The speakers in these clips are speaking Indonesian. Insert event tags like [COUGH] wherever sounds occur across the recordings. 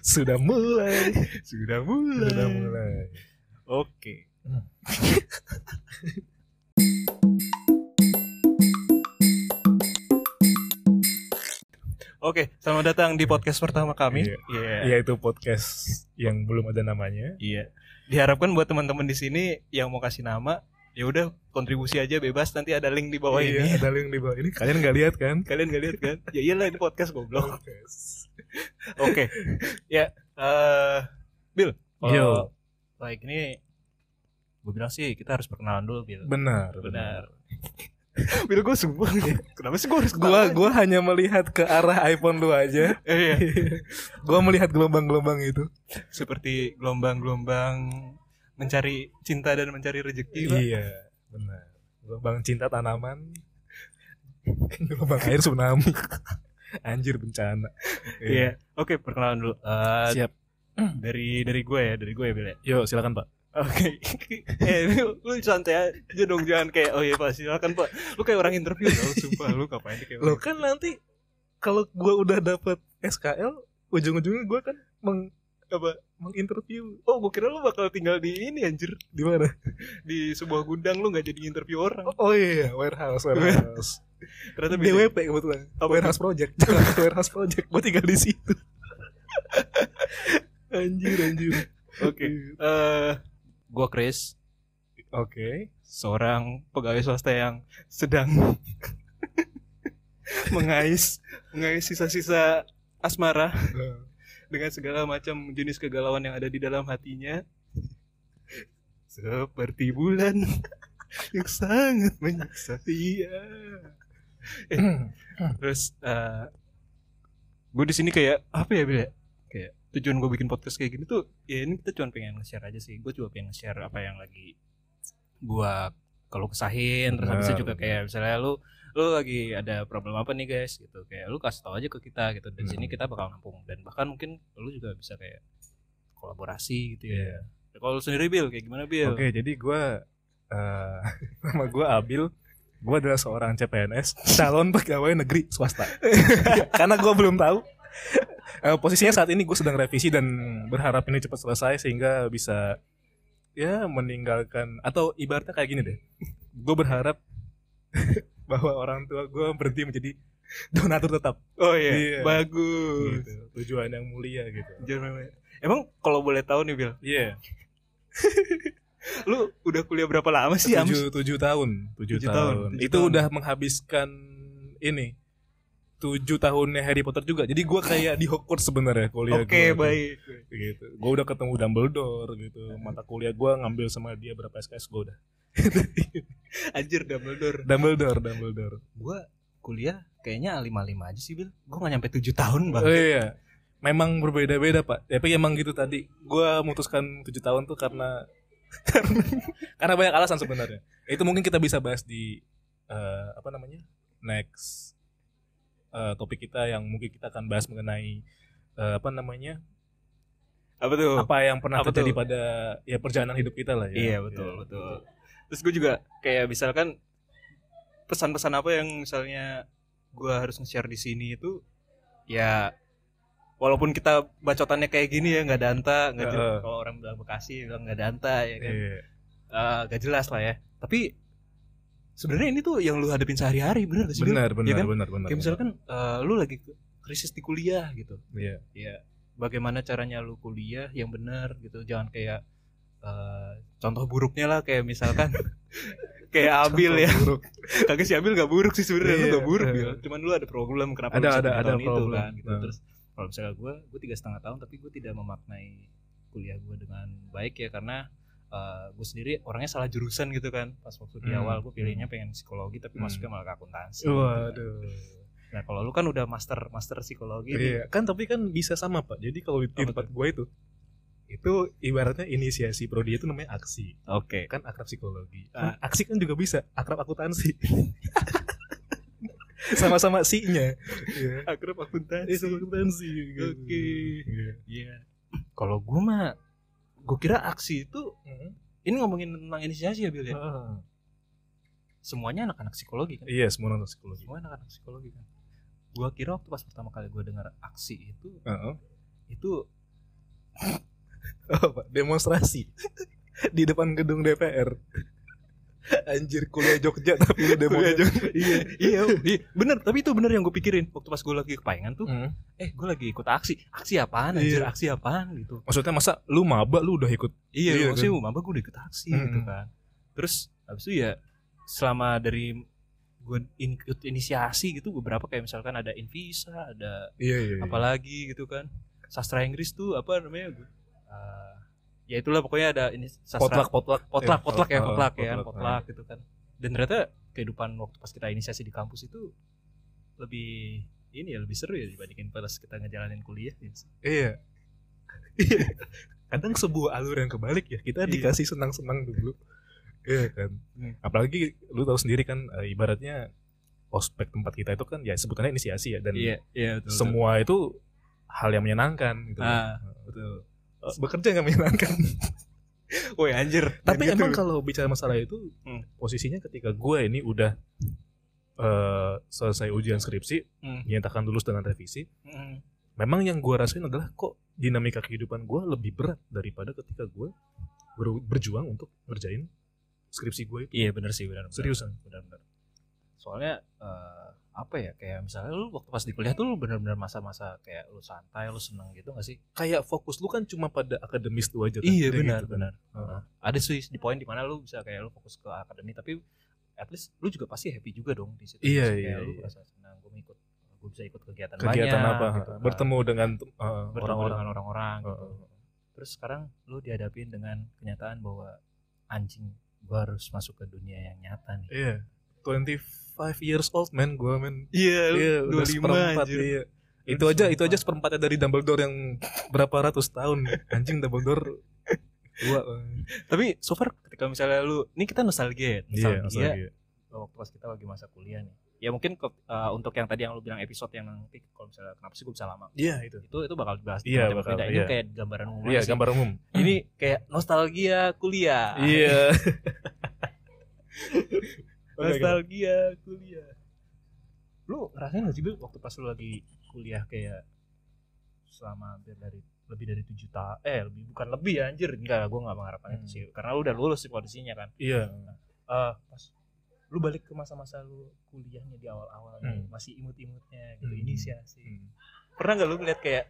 Sudah mulai. Sudah mulai. Sudah mulai. Oke. Oke, selamat datang di podcast pertama kami. Iya. Iya. Ya itu podcast yang belum ada namanya. Iya. Diharapkan buat teman-teman di sini yang mau kasih nama, ya udah kontribusi aja bebas nanti ada link di bawah iya, ini. ada link di bawah ini. [LAUGHS] Kalian nggak lihat kan? Kalian gak lihat kan? Ya iyalah ini podcast goblok. [LAUGHS] Oke. Ya, eh Bill. kalau Yo. Like ini gue bilang sih kita harus perkenalan dulu, Bill. Benar. Benar. Bill gue sumpah. Kenapa sih gue harus ketawa? gua hanya melihat ke arah iPhone lu aja. Iya. [LAUGHS] gua melihat gelombang-gelombang itu. Seperti gelombang-gelombang mencari cinta dan mencari rezeki, Pak. Iya, benar. Gelombang cinta tanaman. [LAUGHS] Gelombang air tsunami. Anjir bencana. Iya. Oke, perkenalan dulu. Eh, Siap. dari dari gue ya, dari gue ya, Bill ya. Yuk, silakan, Pak. Oke. [LAUGHS] eh, lu, lu santai aja dong, jangan kayak oh iya Pak, silakan Pak. Lu kayak orang interview tau, sumpah lu ngapain sih kayak Lo kan nanti kalau gua udah dapat SKL, ujung-ujungnya gua kan meng apa menginterview Oh, gue kira lu bakal tinggal di ini anjir, di mana? di sebuah gudang lu nggak jadi interview orang. Oh iya, warehouse, warehouse. Ternyata beda. DWP kebetulan. Apa warehouse project. [LAUGHS] Warehouse project. Gua tinggal di situ. [LAUGHS] anjir, anjir. Oke. Eh, gua Chris, Oke. seorang pegawai swasta yang sedang [LAUGHS] mengais mengais sisa-sisa asmara dengan segala macam jenis kegalauan yang ada di dalam hatinya. Seperti bulan [LAUGHS] yang sangat menyiksa. Iya. Eh, terus eh gue di sini kayak apa ya Bil, ya? kayak tujuan gue bikin podcast kayak gini tuh ya ini kita cuma pengen nge-share aja sih. Gue cuma pengen nge-share apa yang lagi gue kalau kesahin terus habis itu Benar, juga kayak misalnya lu lu lagi ada problem apa nih guys gitu kayak lu kasih tau aja ke kita gitu dan sini Hmm. kita bakal nampung dan bahkan mungkin lu juga bisa kayak kolaborasi gitu Iya. ya kalau lu sendiri Bill kayak gimana Bill Oke, jadi gua eh [LAUGHS] nama gua Abil. Gua adalah seorang CPNS, calon pegawai negeri swasta. [LAUGHS] Karena gua belum tahu. Eh, posisinya saat ini gue sedang revisi dan berharap ini cepat selesai sehingga bisa ya meninggalkan atau ibaratnya kayak gini deh. Gue berharap [LAUGHS] bahwa orang tua gue berhenti menjadi donatur tetap. oh iya, Iya. bagus Gitu. Tujuan yang mulia gitu. Jangan Emang kalau boleh tahu nih Bill, Iya. lu udah kuliah berapa lama sih tujuh tujuh tahun tujuh Tujuh tahun, tahun, tujuh itu tahun. udah menghabiskan ini tujuh tahunnya Harry Potter juga jadi gua kayak di Hogwarts sebenarnya kuliah Oke gua tuh. baik. gitu gua udah ketemu Dumbledore gitu mata kuliah gua ngambil sama dia berapa SKS gua udah [LAUGHS] Anjir Dumbledore. Dumbledore Dumbledore Gua kuliah kayaknya lima lima aja sih Bill. Gua nggak nyampe tujuh tahun oh bang. iya memang berbeda-beda pak tapi emang gitu tadi gua memutuskan tujuh tahun tuh [LAUGHS] karena karena banyak alasan sebenarnya itu mungkin kita bisa bahas di eh, apa namanya next eh, topik kita yang mungkin kita akan bahas mengenai eh, apa namanya Apa tuh? apa yang pernah Apa terjadi tuh? pada ya perjalanan hidup kita lah ya Iya betul betul. Terus gue juga kayak misalkan pesan-pesan apa yang misalnya gua harus nge-share di sini itu ya walaupun kita bacotannya kayak gini ya nggak danta nggak jelas. Kalau orang bilang Bekasi bilang nggak danta ya kan Iya. Eh, nggak jelas lah ya tapi sebenarnya ini tuh yang lu hadapin sehari-hari bener gak sih Bil? benar benar kan? benar benar kayak misalkan eh, lu lagi krisis di kuliah gitu iya ya bagaimana caranya lu kuliah yang benar gitu jangan kayak eh, contoh buruknya lah kayak misalkan [LAUGHS] kayak Abil ya Buruk. [LAUGHS] kagak si Abil gak buruk sih sebenarnya lu Iya, gak buruk iya. Bil cuman lu ada problem kenapa Ada, lu ada, ada tahun itu problem. kan gitu Nah. terus kalau misalnya gue gue tiga setengah tahun tapi gue tidak memaknai kuliah gue dengan baik ya karena gue sendiri orangnya salah jurusan gitu kan pas waktu di Hmm. awal gue pilihnya pengen psikologi tapi Hmm. masuknya malah ke akuntansi gitu kan. waduh nah kalau lu kan udah master master psikologi nih. Iya, kan tapi kan bisa sama pak. Jadi kalau di tempat gue itu, itu ibaratnya inisiasi prodi itu namanya aksi. oke Kan akrab psikologi. Kan aksi kan juga bisa akrab akuntansi. [LAUGHS] Sama-sama si-nya. Iya. akrab akuntansi Itu akuntansi. gitu. Oke. Iya. Iya. Kalau gue mah, gue kira aksi itu Hmm. ini ngomongin tentang inisiasi ya Bil ya. Ah. Semuanya anak-anak psikologi kan. Iya, semua nonton psikologi. Semua anak-anak psikologi kan. Gue kira waktu pas pertama kali gue dengar aksi itu, Heeh. itu apa? Demonstrasi. [LAUGHS] Di depan gedung DPR anjir kuliah Jogja tapi lu demo. Kuliah [LAUGHS] iya. Iya iya bener tapi itu bener yang gue pikirin. Waktu pas gue lagi kepayangan tuh Hmm. eh gue lagi ikut aksi. Aksi apaan anjir? Iya. aksi apaan gitu. Maksudnya masa lu maba lu udah ikut? Iya, Iya, maksudnya kan? maba gue udah ikut aksi Mm-mm. gitu kan. Terus habis itu ya selama dari gue ikut inisiasi gitu beberapa kayak misalkan ada Invisa ada iya iya, iya. apalagi gitu kan. Sastra Inggris tuh apa namanya gue Eh, ya itulah pokoknya ada ini sastra potlak potlak potlak Eh, potlak ya potlak ya potlak, potlak gitu kan dan ternyata kehidupan waktu pas kita inisiasi di kampus itu lebih ini ya lebih seru ya dibandingin pas kita ngejalanin kuliah ya. iya Iya. [LAUGHS] kadang sebuah alur yang kebalik ya kita Iya. dikasih senang senang dulu iya kan Hmm. apalagi lu tahu sendiri kan eh, ibaratnya ospek tempat kita itu kan ya sebutannya inisiasi ya dan iya iya betul, semua itu hal yang menyenangkan gitu Ah. betul bekerja nggak menyenangkan. [LAUGHS] Woi anjir tapi gitu. emang kalau bicara masalah itu Hmm. posisinya ketika gue ini udah eh, selesai ujian skripsi Hmm. dinyatakan lulus dengan revisi Hmm. memang yang gue rasain adalah kok dinamika kehidupan gue lebih berat daripada ketika gue ber- berjuang untuk ngerjain skripsi gue itu Iya benar sih benar. Seriusan? benar benar. Soalnya eh, apa ya kayak misalnya lu waktu pas di kuliah tuh lu benar-benar masa-masa kayak lu santai, lu seneng gitu gak sih? kayak fokus lu kan cuma pada akademis tuh aja kan Iya benar gitu kan. benar. Heeh. Ada sih di poin di mana lu bisa kayak lu fokus ke akademi tapi at least lu juga pasti happy juga dong di situ. Iya, Kayak iya, lu iya. merasa senang gue ikut gue bisa ikut kegiatan, kegiatan banyak, apa gitu kan. bertemu dengan uh, Bertemu orang-orang dengan orang-orang gitu. Terus sekarang lu dihadapin dengan kenyataan bahwa anjing gua harus masuk ke dunia yang nyata nih. iya 25 years old man gue man Iya, iya udah seperempat iya. itu aja itu aja seperempatnya dari Dumbledore yang berapa ratus tahun anjing Dumbledore tua Tapi so far ketika misalnya lu, ini kita nostalgia ya, iya nostalgia nostalgia. waktu pas kita lagi masa kuliah nih. Ya mungkin ke- uh, untuk yang tadi yang lu bilang episode yang nanti kalau misalnya kenapa sih gue bisa lama. iya itu Itu itu bakal dibahas di Iya, tempat bakal, beda. Ini iya. kayak gambaran umum iya aja sih. gambar umum Ini kayak nostalgia kuliah. iya [LAUGHS] nostalgia kuliah. Lu ngerasain gak sih Bil waktu pas lu lagi kuliah kayak selama hampir dari lebih dari tujuh tahun eh lebih bukan lebih ya anjir enggak gue nggak mengharapkan itu Hmm. sih karena lu udah lulus sih posisinya kan iya eh pas lu balik ke masa-masa lu kuliahnya di awal-awal Hmm. masih imut-imutnya gitu Hmm. inisiasi Hmm. pernah nggak lu ngeliat kayak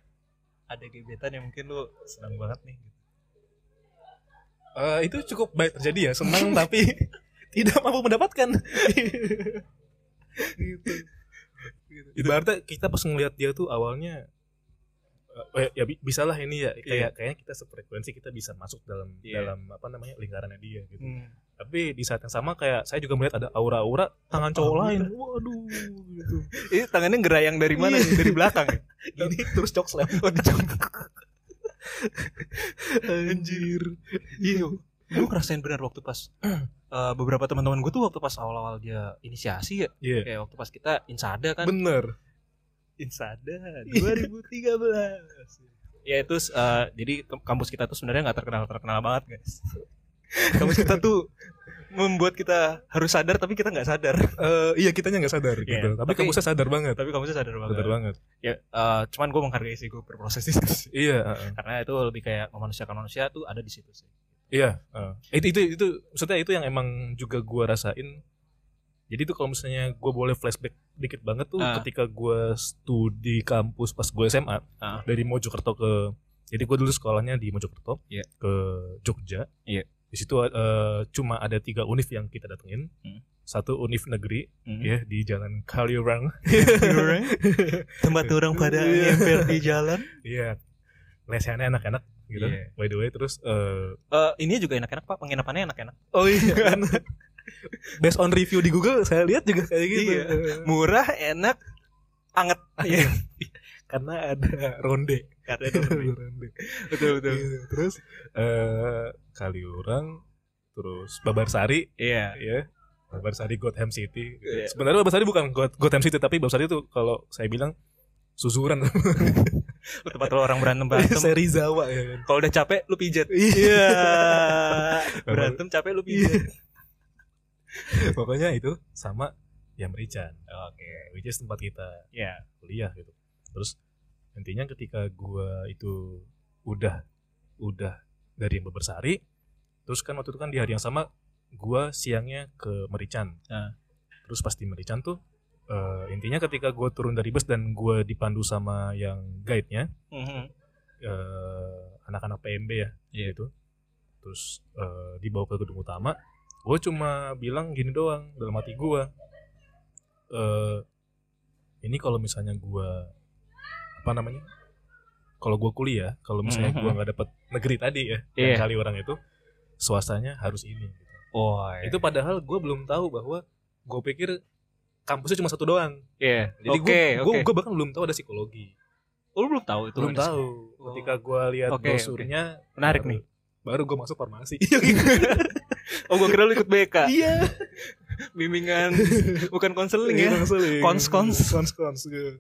ada gebetan yang mungkin lu senang banget nih gitu. Eh, itu cukup baik terjadi ya senang [LAUGHS] tapi tidak mampu mendapatkan [LAUGHS] gitu. gitu. Ibaratnya kita pas ngeliat dia tuh awalnya eh, ya bi- bisa lah ini ya kayak kayaknya kita sefrekuensi kita bisa masuk dalam Iya. dalam apa namanya lingkarannya dia gitu. Hmm. Tapi di saat yang sama kayak saya juga melihat ada aura-aura tangan cowok Oh, lain. gitu. Waduh gitu. [LAUGHS] ini tangannya gerayang dari mana Iya. nih dari belakang ya [LAUGHS] Gini terus cok slam. oh. Anjir. iya gue ngerasain benar waktu pas [CLEARS THROAT] eh, beberapa teman-teman gue tuh waktu pas awal-awal dia inisiasi ya Iya. kayak waktu pas kita insada kan Bener. insada 2013 ya itu eh, jadi ke- kampus kita tuh sebenarnya nggak terkenal terkenal banget guys kampus kita tuh membuat kita harus sadar tapi kita nggak sadar Eh, iya kitanya nggak sadar Iya, gitu. Tapi, tapi- kamu sadar banget. tapi kampusnya sadar banget Sadar banget. ya eh, cuman gue menghargai sih gue berproses di situ sih. Iya. heeh. karena itu lebih kayak memanusiakan manusia tuh ada di situ sih Iya, heeh. itu itu itu maksudnya itu yang emang juga gua rasain. Jadi tuh kalau misalnya gua boleh flashback dikit banget tuh Ah. ketika gua studi kampus pas gue SMA Ah. dari Mojokerto ke jadi gua dulu sekolahnya di Mojokerto Iya. ke Jogja. Iya. Di situ eh, cuma ada tiga univ yang kita datengin. Hmm. Satu univ negeri Hmm. ya di Jalan Kaliurang. orang [LAUGHS] tempat orang pada Iya. ngemper di jalan Iya. Lesehannya enak-enak gitu. Iya. By the way terus eh, Eh, ini juga enak-enak pak penginapannya enak-enak Oh iya [LAUGHS] kan. Based on review di Google saya lihat juga kayak gitu. Iya. murah enak anget Iya. Karena ada ronde. karena itu lebih- ronde. betul betul Gitu. Terus eh Kaliurang, terus Babarsari, iya ya. Babarsari Gotham City. Iya. Sebenarnya Babarsari bukan Goth- Gotham City tapi Babarsari itu kalau saya bilang susuran [LAUGHS] tempat lo orang berantem berantem [LAUGHS] seri Zawa ya kan. kalau udah capek lu pijet Iya. [LAUGHS] berantem capek lu pijet Pokoknya itu sama ya Merican. oke Which is tempat kita ya kuliah gitu. Terus intinya ketika gua itu udah udah dari Bebersari terus kan waktu itu kan di hari yang sama gua siangnya ke Merican Ah. terus pas di Merican tuh eh, intinya ketika gua turun dari bus dan gua dipandu sama yang guide-nya Mhm. eh, anak-anak PMB ya Iya. gitu terus eh, dibawa ke gedung utama gue cuma bilang gini doang dalam hati gue eh ini kalau misalnya gue apa namanya kalau gue kuliah kalau misalnya gue Mhm. nggak dapet negeri tadi ya Iya. yang kali orang itu swastanya harus ini gitu. Oh, itu padahal gue belum tahu bahwa gue pikir kampusnya cuma satu doang Iya. jadi Oke, gue oke. gue bahkan belum tahu ada psikologi Oh, lu belum tahu itu? belum sih? tahu Oh. ketika gue lihat Oke, brosurnya Menarik baru- nih. baru gue masuk farmasi [LAUGHS] Oh, gua kira lu ikut BK. iya Bimbingan bukan konseling ya. konseling Kons, kons. kons kons gitu.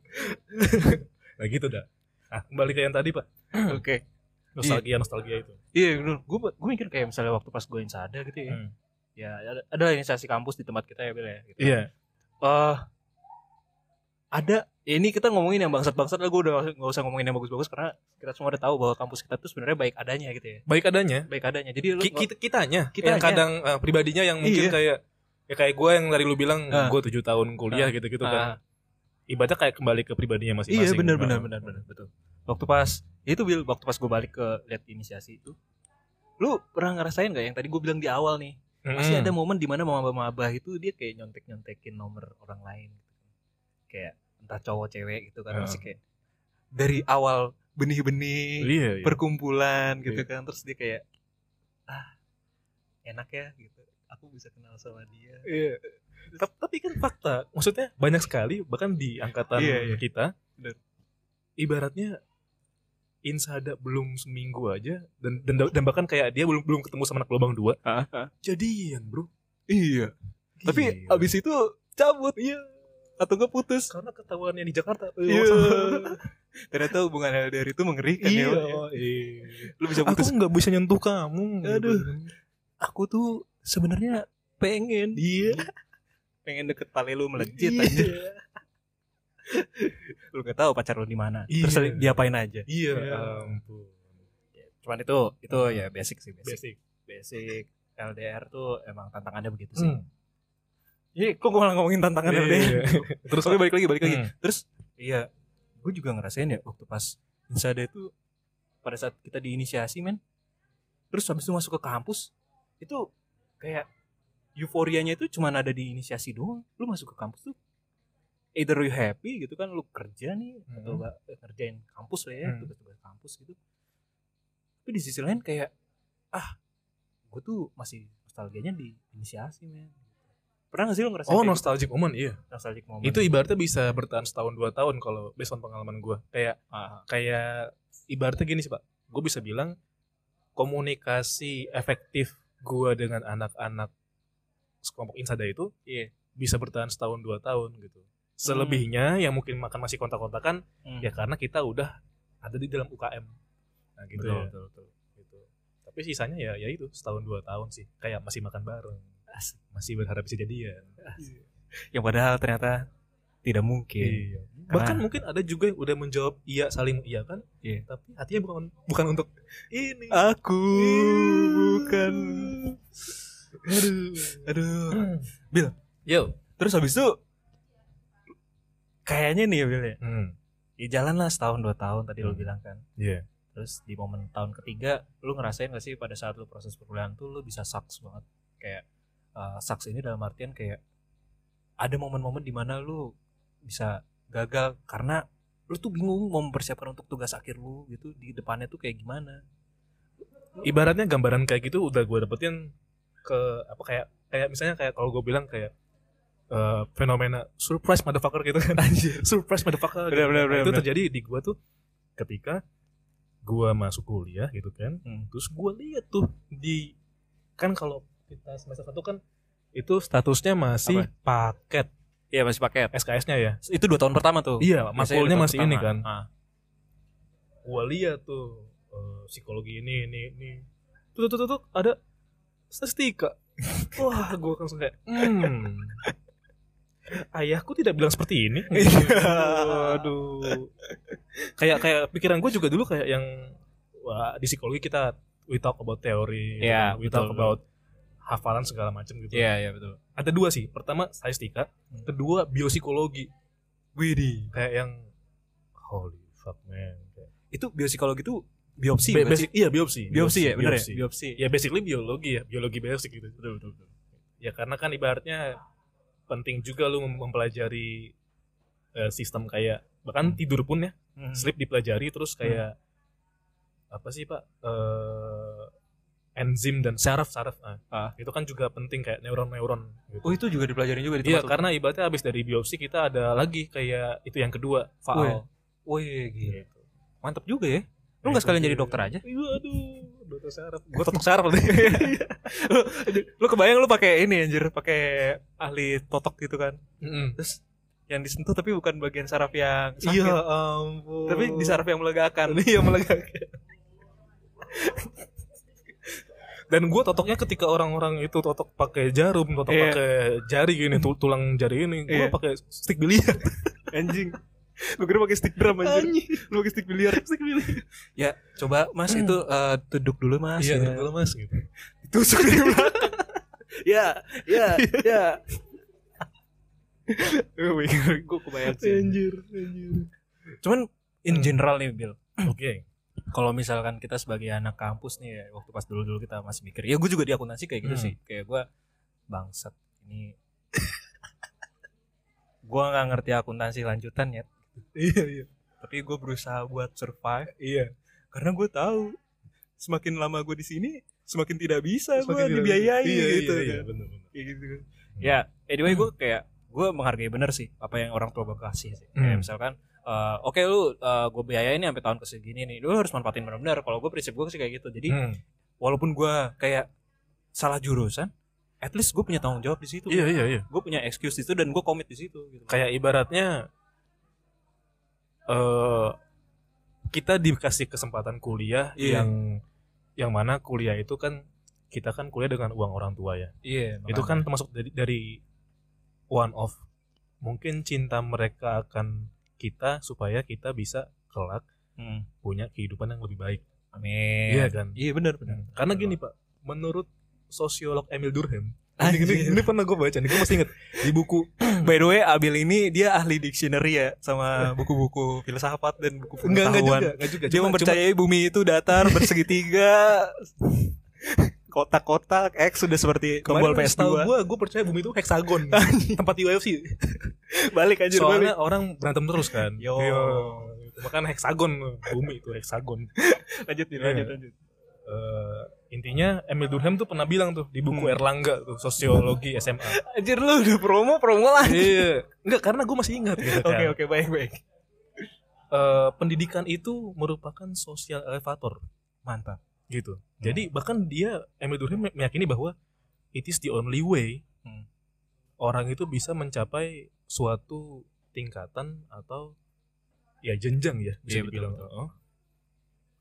nah gitu dah ah kembali ke yang tadi pak Oke. nostalgia nostalgia itu Iya, bener. Gue gue mikir kayak misalnya waktu pas gue insada gitu ya. Hmm. Ya, ada, ada inisiasi kampus di tempat kita ya, Bel ya. Gitu. iya Eh, ada ya ini kita ngomongin yang bangsat-bangsat lah gue udah nggak usah ngomongin yang bagus-bagus karena kita semua udah tahu bahwa kampus kita tuh sebenarnya baik adanya gitu ya baik adanya baik adanya jadi lu Ki- kita kitanya Kitanya. yang kadang eh, pribadinya yang mungkin Iya. kayak ya kayak gue yang dari lu bilang Ah. gue tujuh tahun kuliah Ah. gitu gitu Ah. kan ibaratnya kayak kembali ke pribadinya masing-masing iya benar benar benar benar betul waktu pas ya itu bil waktu pas gue balik ke lihat inisiasi itu lu pernah ngerasain gak yang tadi gue bilang di awal nih pasti Mm-mm. ada momen di mana mama-mama itu dia kayak nyontek nyontekin nomor orang lain gitu. kayak entah cowok cewek gitu kan masih kayak dari awal benih-benih iya, iya. perkumpulan gitu Iya. kan terus dia kayak ah enak ya gitu aku bisa kenal sama dia Iya. Tap- Tapi kan fakta, maksudnya banyak sekali bahkan di angkatan Iya, iya. kita, Bener. ibaratnya insada belum seminggu aja dan dan, dan bahkan kayak dia belum belum ketemu sama anak lubang dua, jadian bro. iya tapi Gila. abis itu cabut iya atau enggak putus karena ketahuannya di Jakarta. Iya. Ternyata hubungan LDR itu mengerikan Iya. ya. iya. Lu bisa Aku putus. nggak bisa nyentuh kamu. Aduh. Aku tuh sebenarnya pengen Iya. pengen deket pale lu melejit aja. [LAUGHS] Lu gak tahu pacar lu di mana. Iya. Terus diapain aja. Iya. Iya. Ampun. Cuman itu itu ya basic sih basic. Basic. Basic LDR tuh emang tantangannya begitu sih. Hmm. Iya, kok gue malah ngomongin tantangan Iya, LDR. iya. [LAUGHS] Terus Oke, balik lagi, balik lagi. Hmm. Terus iya, gue juga ngerasain ya waktu pas Insada itu pada saat kita diinisiasi men. Terus habis itu masuk ke kampus itu kayak euforianya itu cuma ada di inisiasi doang. Lu masuk ke kampus tuh either you happy gitu kan lu kerja nih atau Hmm. enggak ngerjain kampus lah ya, Hmm. tugas-tugas kampus gitu. Tapi di sisi lain kayak ah, gue tuh masih nostalgianya di inisiasi men. Pernah gak sih lu ngerasain Oh gitu? nostalgic moment iya. nostalgic moment? Itu ibaratnya bisa bertahan setahun dua tahun kalau based on pengalaman gue. Kayak Ah, kayak ibaratnya gini sih pak. Gue bisa bilang komunikasi efektif gue dengan anak-anak sekelompok insada itu iya. bisa bertahan setahun dua tahun gitu. Selebihnya yang mungkin makan masih kontak-kontakan Hmm. ya karena kita udah ada di dalam UKM. Nah gitu betul, ya. betul, betul. Gitu. Tapi sisanya ya ya itu setahun dua tahun sih. Kayak masih makan bareng. Asik. Masih berharap bisa jadian. Yang padahal ternyata tidak mungkin. Iya. Bahkan Karena- mungkin ada juga yang udah menjawab iya saling iya kan. Iya. Tapi hatinya bukan bukan untuk ini. Aku bukan. Aduh. Aduh. Bil. Yo. Terus habis itu kayaknya nih ya Bil ya. Hmm. Ya jalan lah setahun dua tahun tadi lu Hmm. bilang kan. Iya. Terus di momen tahun ketiga lu ngerasain gak sih pada saat lu proses perkuliahan tuh lu bisa sucks banget. Kayak uh, sucks ini dalam artian kayak ada momen-momen di mana lu bisa gagal karena lu tuh bingung mau mempersiapkan untuk tugas akhir lu gitu di depannya tuh kayak gimana. Ibaratnya gambaran kayak gitu udah gue dapetin ke apa kayak kayak misalnya kayak kalau gue bilang kayak eh, fenomena surprise motherfucker gitu kan anjir [LAUGHS] surprise motherfucker Bener, gitu. bener, Nah, bener, itu bener. terjadi di gue tuh ketika gue masuk kuliah gitu kan Hmm. terus gue lihat tuh di kan kalau kita semester satu kan itu statusnya masih paket Iya masih paket. SKS-nya ya Itu dua tahun pertama tuh. iya makulnya masih ini pertama. kan Ah. gue lihat tuh eh, psikologi ini ini ini tuh tuh tuh, tuh ada statistika [LAUGHS] wah gue langsung kayak hmm ayahku tidak bilang seperti ini [LAUGHS] aduh kayak kayak pikiran gue juga dulu kayak yang wah, di psikologi kita we talk about teori, Iya, kan. we betul, talk betul. about hafalan segala macam gitu. Iya, iya betul. Ada dua sih. Pertama statistika, Hmm. kedua biopsikologi. Widih. Kayak yang holy fuck man. Kayak- Itu biopsikologi itu biopsi, sih? basic, iya biopsi. Biopsi ya, bener ya? biopsi. Biopsi. Ya basically biologi ya, biologi basic gitu. Betul, betul, betul. Ya karena kan ibaratnya penting juga lu mem- mempelajari eh, sistem kayak bahkan tidur pun ya, Hmm. sleep dipelajari terus kayak apa sih Pak? Eh enzim dan saraf-saraf. Nah, Ah. Itu kan juga penting kayak neuron-neuron gitu. Oh, itu juga dipelajarin juga di Iya, karena ibaratnya habis dari biopsi kita ada lagi kayak itu yang kedua, faal. Wih, gila. Gitu. Mantep juga ya. Lu nggak sekalian jadi dokter aja? Iya, aduh, saraf. Gua totok saraf lu, lu kebayang lu pakai ini anjir, pakai ahli totok gitu kan. Mm-mm. Terus yang disentuh tapi bukan bagian saraf yang sakit. Iya ampun. Tapi di saraf yang melegakan. [LAUGHS] Iya melegakan. Dan gue totoknya ketika orang-orang itu totok pakai jarum, totok Iya. pakai jari gini, tul- tulang jari ini, gue Iya. pakai stick biliar. Anjing. Lu kira pakai stick drum anjir. Lu pakai stick biliar. [LAUGHS] stick biliar. Ya, coba Mas itu eh, duduk dulu Mas. Iya, ya. dulu mas gitu. Tusuk di belakang. [LAUGHS] ya, ya, [LAUGHS] ya. Gue kebayang sih. Anjir, anjir. Cuman in Hmm. general nih Bill. [CLEARS THROAT] Oke. Kalau misalkan kita sebagai anak kampus nih ya, waktu pas dulu-dulu kita masih mikir, ya gue juga di akuntansi kayak gitu Hmm. sih. Kayak gue bangsat ini gue nggak ngerti akuntansi lanjutan ya Iya, iya. tapi gue berusaha buat survive Iya. karena gue tahu semakin lama gue di sini semakin tidak bisa gue dibiayai iya, gitu Iya, iya, kan. bener, bener. Kayak gitu kan. ya anyway gue kayak gue menghargai bener sih apa yang orang tua gue kasih sih kayak Hmm. misalkan eh, oke lu gue biayain nih sampai tahun ke segini nih lu harus manfaatin benar-benar kalau gue prinsip gue sih kayak gitu jadi Hmm. walaupun gue kayak salah jurusan at least gue punya tanggung jawab di situ Iya, iya, iya. gue punya excuse di situ dan gue komit di situ gitu. kayak ibaratnya eh kita dikasih kesempatan kuliah Iya. yang yang mana kuliah itu kan kita kan kuliah dengan uang orang tua ya. iya Itu kan termasuk dari dari one of mungkin cinta mereka akan kita supaya kita bisa kelak Hmm. punya kehidupan yang lebih baik. amin Iya kan? iya benar benar Karena gini, Pak, menurut sosiolog Emil Durkheim. Ini, ini, ini pernah gue baca nih, gue masih inget di buku by the way Abil ini dia ahli dictionary ya sama buku-buku filsafat dan buku enggak enggak pengetahuan juga, enggak juga. dia Cuma- mempercayai bumi itu datar bersegitiga [LAUGHS] kotak-kotak X sudah seperti tombol Kemarin setahu PS2 gue, gue percaya bumi itu heksagon tempat UFC. [LAUGHS] balik aja Soalnya orang berantem terus kan. Yo. Iya. Makanya heksagon bumi itu heksagon. [LAUGHS] lanjut nih, Iya. lanjut lanjut Eh, intinya Emil Durkheim tuh pernah bilang tuh di buku Hmm. Erlangga tuh sosiologi SMA. [LAUGHS] anjir lu udah promo promo lah Iya. Enggak karena gue masih ingat gitu kan. oke oke baik baik Eh, pendidikan itu merupakan sosial elevator mantap gitu. Jadi bahkan dia Emil Durkheim me- meyakini bahwa it is the only way Hmm. orang itu bisa mencapai suatu tingkatan atau ya jenjang ya bisa Iya, betul, dibilang betul. Oh.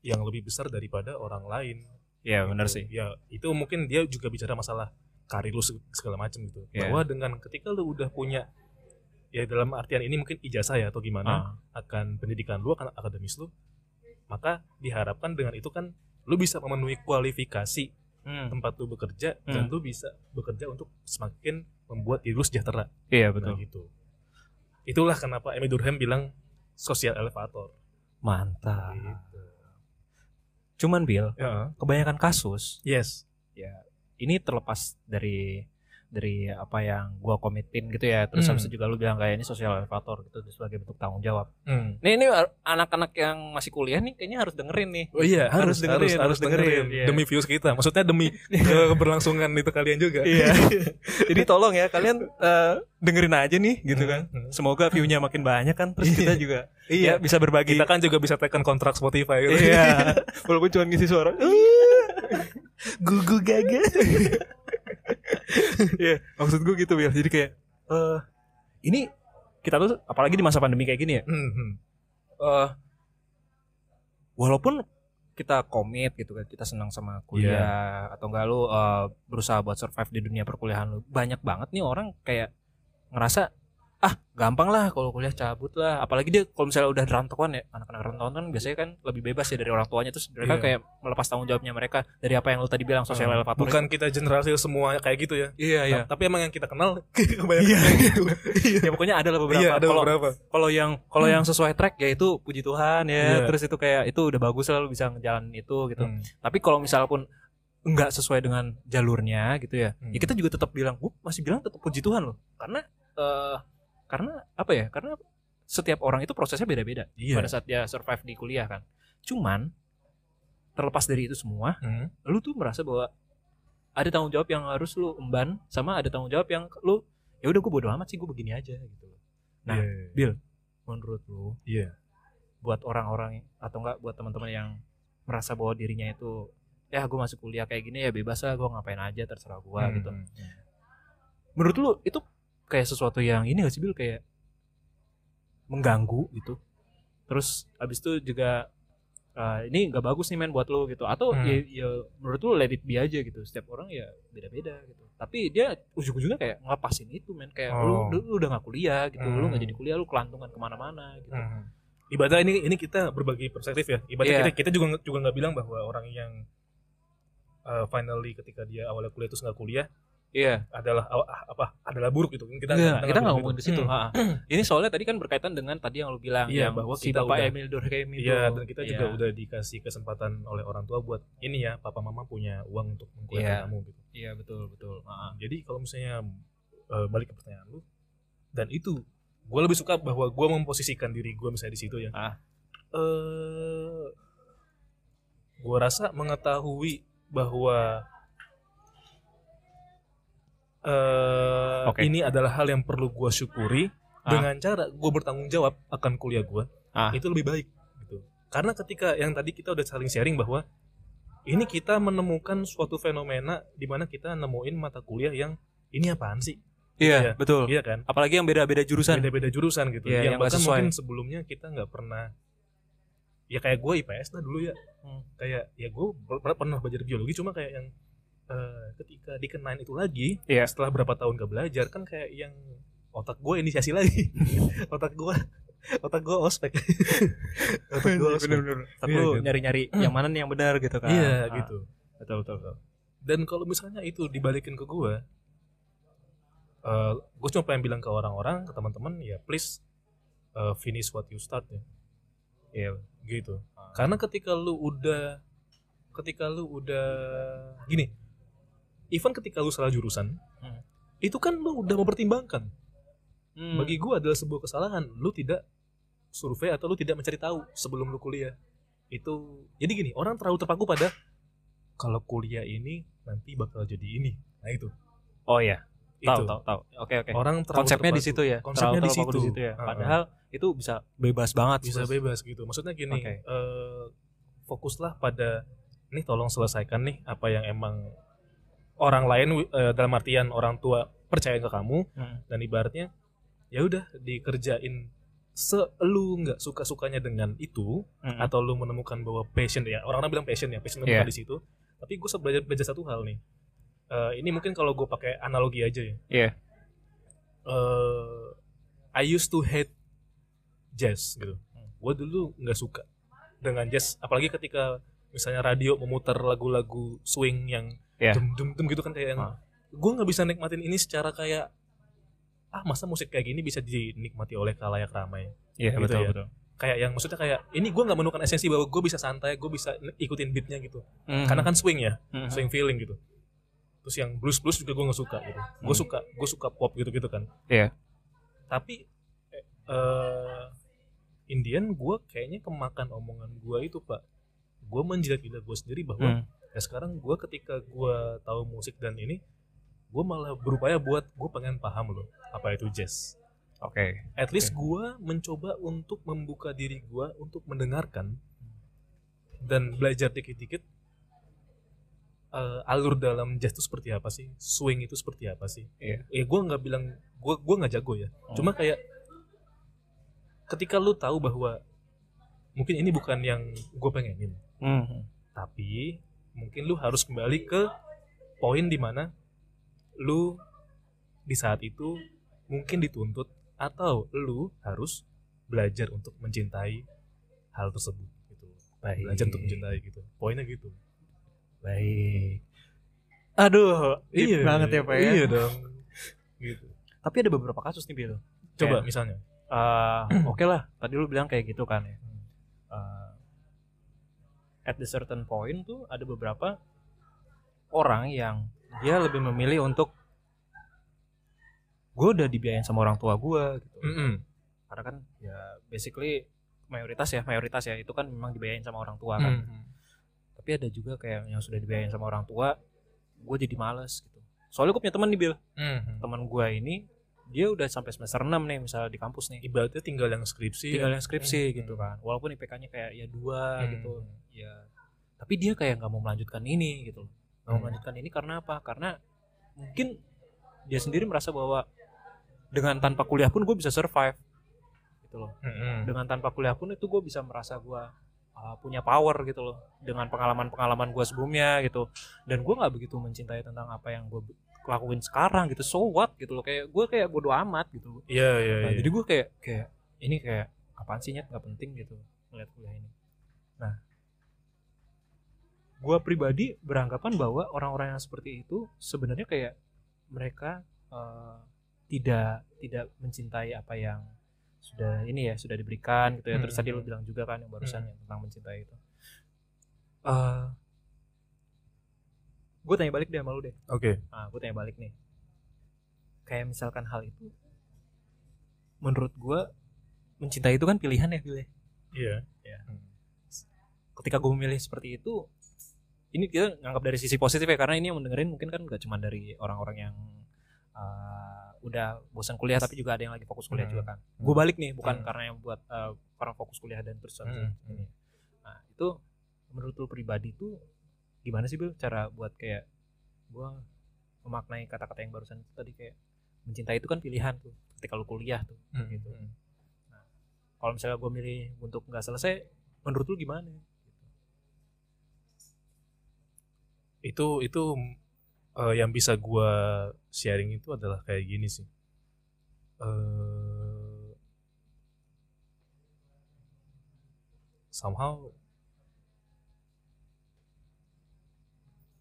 Yang lebih besar daripada orang lain. Benar Gitu. sih Ya itu mungkin dia juga bicara masalah karir lu seg- segala macam gitu. Iya. Bahwa dengan ketika lu udah punya ya dalam artian ini mungkin ijazah ya atau gimana Ah. akan pendidikan lu akan akademis lu maka diharapkan dengan itu kan lu bisa memenuhi kualifikasi Hmm. tempat lu bekerja dan Hmm. lu bisa bekerja untuk semakin membuat diri lu sejahtera. iya Nah, betul gitu. Itulah kenapa Emil Durkheim bilang social elevator. mantap Gitu. Cuman Bill Ya. kebanyakan kasus Yes. ya ini terlepas dari dari apa yang gua komitin gitu ya terus Hmm. habis itu juga lu bilang kayak ini social elevator gitu sebagai bentuk tanggung jawab Hmm. nih ini anak-anak yang masih kuliah nih kayaknya harus dengerin nih Oh iya, Harus harus, dengerin, harus, harus harus dengerin, dengerin. iya. Demi views kita. Maksudnya demi [LAUGHS] keberlangsungan itu kalian juga. iya [LAUGHS] jadi tolong ya kalian eh, dengerin aja nih gitu kan Hmm. semoga view-nya makin banyak kan terus kita juga Iya. ya, bisa berbagi Kita kan juga bisa tekan kontrak Spotify gitu. iya [LAUGHS] walaupun cuma ngisi suara Gugu gaga. [LAUGHS] Iya, maksud gue gitu ya. Jadi kayak eh ini kita tuh apalagi di masa pandemi kayak gini ya. Hmm, hmm. eh walaupun kita komit gitu kan, kita senang sama kuliah atau enggak lu eh, berusaha buat survive di dunia perkuliahan lu. Banyak banget nih orang kayak ngerasa ah gampang lah kalau kuliah cabut lah apalagi dia kalau misalnya udah rantauan ya anak-anak rantauan kan biasanya kan lebih bebas ya dari orang tuanya terus mereka Iya. kayak melepas tanggung jawabnya mereka dari apa yang lu tadi bilang sosial Hmm. elevator bukan kita generasi semua kayak gitu ya iya iya Nah, tapi emang yang kita kenal [LAUGHS] kebanyakan Iya. kayak gitu [LAUGHS] ya pokoknya ada lah beberapa ada kalau kalau yang kalau yang sesuai track ya itu puji Tuhan ya Iya. terus itu kayak itu udah bagus lah lu bisa ngejalanin itu gitu Hmm. tapi kalau misal pun nggak sesuai dengan jalurnya gitu ya Hmm. ya kita juga tetap bilang gue masih bilang tetap puji Tuhan loh karena eh karena apa ya karena setiap orang itu prosesnya beda-beda Iya. pada saat dia survive di kuliah kan cuman terlepas dari itu semua Hmm. lu tuh merasa bahwa ada tanggung jawab yang harus lu emban sama ada tanggung jawab yang lu ya udah gue bodo amat sih gue begini aja gitu Nah, Iya. menurut lu Iya. buat orang-orang atau enggak buat teman-teman yang merasa bahwa dirinya itu ya gue masuk kuliah kayak gini ya bebas lah gue ngapain aja terserah gue Hmm, gitu hmm, hmm. menurut lu itu kayak sesuatu yang ini gak sih Bil kayak mengganggu gitu terus abis itu juga eh, ini nggak bagus nih men buat lu gitu atau Hmm. ya, ya menurut lu let it be aja gitu setiap orang ya beda-beda gitu tapi dia ujung-ujungnya kayak ngelepasin itu men kayak Oh. lu, lu, udah nggak kuliah gitu lu nggak Hmm. jadi kuliah lu kelantungan ke mana-mana gitu Hmm. Ibadah ini ini kita berbagi perspektif ya. Ibadah Iya. kita kita juga juga nggak bilang bahwa orang yang uh, finally ketika dia awalnya kuliah terus nggak kuliah iya adalah aw- ah, apa adalah buruk gitu. Kita Enggak, kita nggak ngomongin di situ. Hmm. ha. Ini soalnya tadi kan berkaitan dengan tadi yang lu bilang Iya, yang bahwa si kita Bapak udah- Emil Durkheim itu. Iya dan kita juga Iya. udah dikasih kesempatan oleh orang tua buat ini ya papa mama punya uang untuk mengkuliahkan Iya. kamu gitu. Iya betul betul. Ha. Jadi kalau misalnya uh, balik ke pertanyaan lu dan itu gue lebih suka bahwa gue memposisikan diri gue misalnya di situ ya. Ah. Eh, gue rasa mengetahui bahwa eh Oke. ini adalah hal yang perlu gue syukuri Ah. dengan cara gue bertanggung jawab akan kuliah gue Ah. itu lebih baik gitu. Karena ketika yang tadi kita udah saling sharing bahwa ini kita menemukan suatu fenomena di mana kita nemuin mata kuliah yang ini apaan sih? Iya Iya. betul. Iya kan? Apalagi yang beda-beda jurusan. Beda-beda jurusan gitu. Iya, yang yang bahkan sesuai. mungkin sebelumnya kita nggak pernah ya kayak gue IPS lah dulu ya. Hmm. Kayak ya gue per- pernah belajar biologi cuma kayak yang eh, ketika dikenain itu lagi Iya. setelah berapa tahun gak belajar kan kayak yang otak gue inisiasi lagi. [LAUGHS] otak gue otak gue ospek. [LAUGHS] otak gue ospek. Bener-bener. Tapi Iya, lu gitu. nyari-nyari yang mana nih yang benar gitu kan. Iya Ah. gitu. Betul betul. betul. Dan kalau misalnya itu dibalikin ke gue, eh gue cuma pengen bilang ke orang-orang, ke teman-teman, ya please eh, finish what you start ya. Iya, gitu. Karena ketika lu udah, ketika lu udah, gini, even ketika lu salah jurusan, Hmm. itu kan lu udah mempertimbangkan. Hmm. Bagi gue adalah sebuah kesalahan. Lu tidak survei atau lu tidak mencari tahu sebelum lu kuliah. Itu, jadi gini, orang terlalu terpaku pada kalau kuliah ini nanti bakal jadi ini. Nah itu. Oh iya. Tahu tahu tahu. Oke oke. Orang terlalu Konsepnya di terpaku. situ ya. Konsepnya Terlalu di terpaku situ. ya. Ah, ah. Padahal itu bisa bebas banget. bisa Bos. bebas gitu. Maksudnya gini, Oke. eh, fokuslah pada nih tolong selesaikan nih apa yang emang orang lain eh, dalam artian orang tua percaya ke kamu Hmm. dan ibaratnya ya udah dikerjain selu nggak suka sukanya dengan itu Hmm. atau lu menemukan bahwa passion ya orang-orang bilang passion ya passion bukan di situ tapi gue belajar belajar satu hal nih Eh, ini mungkin kalau gue pakai analogi aja ya Iya. eh I used to hate jazz gitu. Hmm. Gue dulu nggak suka dengan jazz, apalagi ketika misalnya radio memutar lagu-lagu swing yang Iya. dum dum dum gitu kan kayak yang Ah. gue nggak bisa nikmatin ini secara kayak ah masa musik kayak gini bisa dinikmati oleh kalayak ramai Iya Gitu betul ya. betul. kayak yang maksudnya kayak ini gue nggak menemukan esensi bahwa gue bisa santai gue bisa ikutin beatnya gitu Hmm. karena kan swing ya Hmm. swing feeling gitu terus yang blues blues juga gue nggak suka gitu gue Hmm. suka gue suka pop gitu gitu kan Iya. tapi eh Indian gue kayaknya kemakan omongan gue itu pak gue menjilat-jilat gue sendiri bahwa Hmm. Ya sekarang gue ketika gue tahu musik dan ini gue malah berupaya buat gue pengen paham loh apa itu jazz Oke. at least gue mencoba untuk membuka diri gue untuk mendengarkan dan belajar dikit-dikit eh, alur dalam jazz itu seperti apa sih swing itu seperti apa sih Iya. ya gue nggak bilang gue gue nggak jago ya Hmm. cuma kayak ketika lu tahu bahwa mungkin ini bukan yang gue pengenin Hmm. tapi mungkin lu harus kembali ke poin di mana lu di saat itu mungkin dituntut atau lu harus belajar untuk mencintai hal tersebut gitu Baik. belajar untuk mencintai gitu poinnya gitu Baik. Aduh, deep banget ya Pak ya. iya dong gitu Tapi ada beberapa kasus nih Bil. coba Kayak, misalnya eh, [CLEARS THROAT] oke lah, tadi lu bilang kayak gitu kan ya. Hmm. At the certain point tuh ada beberapa orang yang dia lebih memilih untuk gue udah dibiayain sama orang tua gue gitu. Mm-mm. Karena kan ya basically mayoritas ya mayoritas ya itu kan memang dibiayain sama orang tua kan. Mm. Tapi ada juga kayak yang sudah dibiayain sama orang tua, gue jadi males gitu. Soalnya gue punya teman nih Bil, Mm. teman gue ini dia udah sampai semester 6 nih misalnya di kampus nih. ibaratnya tinggal yang skripsi tinggal yang skripsi Hmm. gitu kan walaupun IPK-nya kayak ya dua Hmm. gitu ya tapi dia kayak nggak mau melanjutkan ini gitu loh nggak mau Hmm. melanjutkan ini karena apa karena mungkin dia sendiri merasa bahwa dengan tanpa kuliah pun gue bisa survive gitu loh Mm-mm. dengan tanpa kuliah pun itu gue bisa merasa gue uh, punya power gitu loh dengan pengalaman-pengalaman gue sebelumnya gitu dan gue nggak begitu mencintai tentang apa yang gue lakuin sekarang gitu so what gitu loh kayak gue kayak bodo amat gitu iya iya Nah, iya. jadi gue kayak kayak ini kayak apaan sih nyet nggak penting gitu ngeliat kuliah ini. Nah, gue pribadi beranggapan bahwa orang-orang yang seperti itu sebenarnya kayak mereka eh, tidak tidak mencintai apa yang sudah ini ya sudah diberikan gitu ya. Terus Hmm, tadi lo hmm. bilang juga kan yang barusan Hmm. ya, tentang mencintai itu. Eh gue tanya balik deh sama lu deh. oke Nah, gue tanya balik nih. Kayak misalkan hal itu, menurut gue mencintai itu kan pilihan ya pilih. iya Iya. Mm. Ketika gue memilih seperti itu, ini kita nganggap dari sisi positif ya karena ini yang mendengarin mungkin kan gak cuma dari orang-orang yang uh, udah bosan kuliah tapi juga ada yang lagi fokus kuliah Hmm. juga kan. Gue balik nih bukan Hmm. karena yang buat uh, orang fokus kuliah dan terus Hmm. ini. Nah itu menurut lu pribadi tuh gimana sih Bil cara buat kayak gua memaknai kata-kata yang barusan itu tadi kayak mencintai itu kan pilihan tuh ketika lu kuliah tuh Mm. gitu. Mm. Kalau misalnya gue milih untuk nggak selesai, menurut lu gimana? itu itu eh, yang bisa gua sharing itu adalah kayak gini sih eh somehow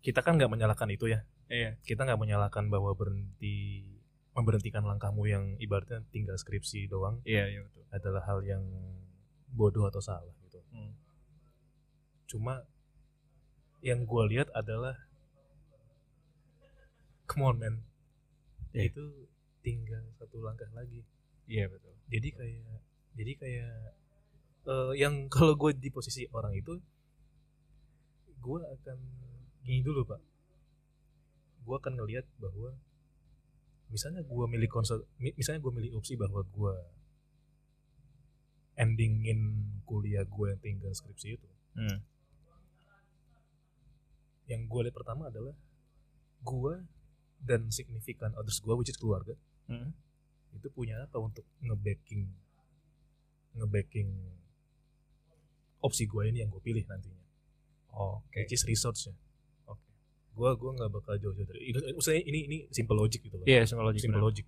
kita kan nggak menyalahkan itu ya Iya. kita nggak menyalahkan bahwa berhenti memberhentikan langkahmu yang ibaratnya tinggal skripsi doang Iya, iya betul. adalah hal yang bodoh atau salah gitu Hmm. cuma yang gue lihat adalah come on man Iya. itu tinggal satu langkah lagi Iya betul. jadi kayak jadi kayak eh, yang [LAUGHS] kalau gue di posisi orang itu gue akan gini dulu pak gue akan ngelihat bahwa misalnya gue milih konsol mi- misalnya gue milih opsi bahwa gue endingin kuliah gue yang tinggal skripsi itu Hmm. yang gue lihat pertama adalah gue dan significant others gue which is keluarga Hmm. itu punya apa untuk ngebacking ngebacking opsi gue ini yang gue pilih nantinya Oke. which is resource-nya. Gue gue nggak bakal jauh-jauh dari ini maksudnya ini ini simple logic gitu loh Iya, simple logic. simple logic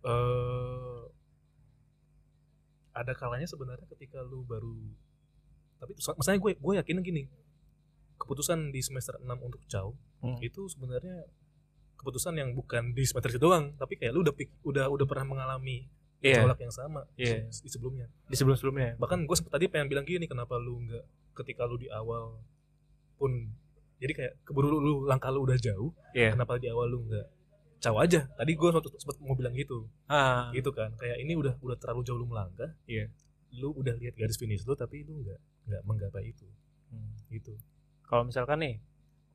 eh ada kalanya sebenarnya ketika lu baru tapi maksudnya gue gue yakin gini keputusan di semester 6 untuk jauh Hmm. itu sebenarnya keputusan yang bukan di semester itu doang tapi kayak lu udah pik- udah udah pernah mengalami Iya. gejolak yang sama Iya. se- di sebelumnya Di sebelum-sebelumnya. bahkan gue tadi pengen bilang gini kenapa lu nggak ketika lu di awal pun jadi kayak keburu lu, lu langkah lu udah jauh Iya. kenapa di awal lu nggak caw aja tadi gue sempet mau bilang gitu Ah. gitu kan kayak ini udah udah terlalu jauh lu melangkah Iya. lu udah lihat garis finish lu tapi lu nggak nggak menggapai itu Hmm. gitu Kalau misalkan nih,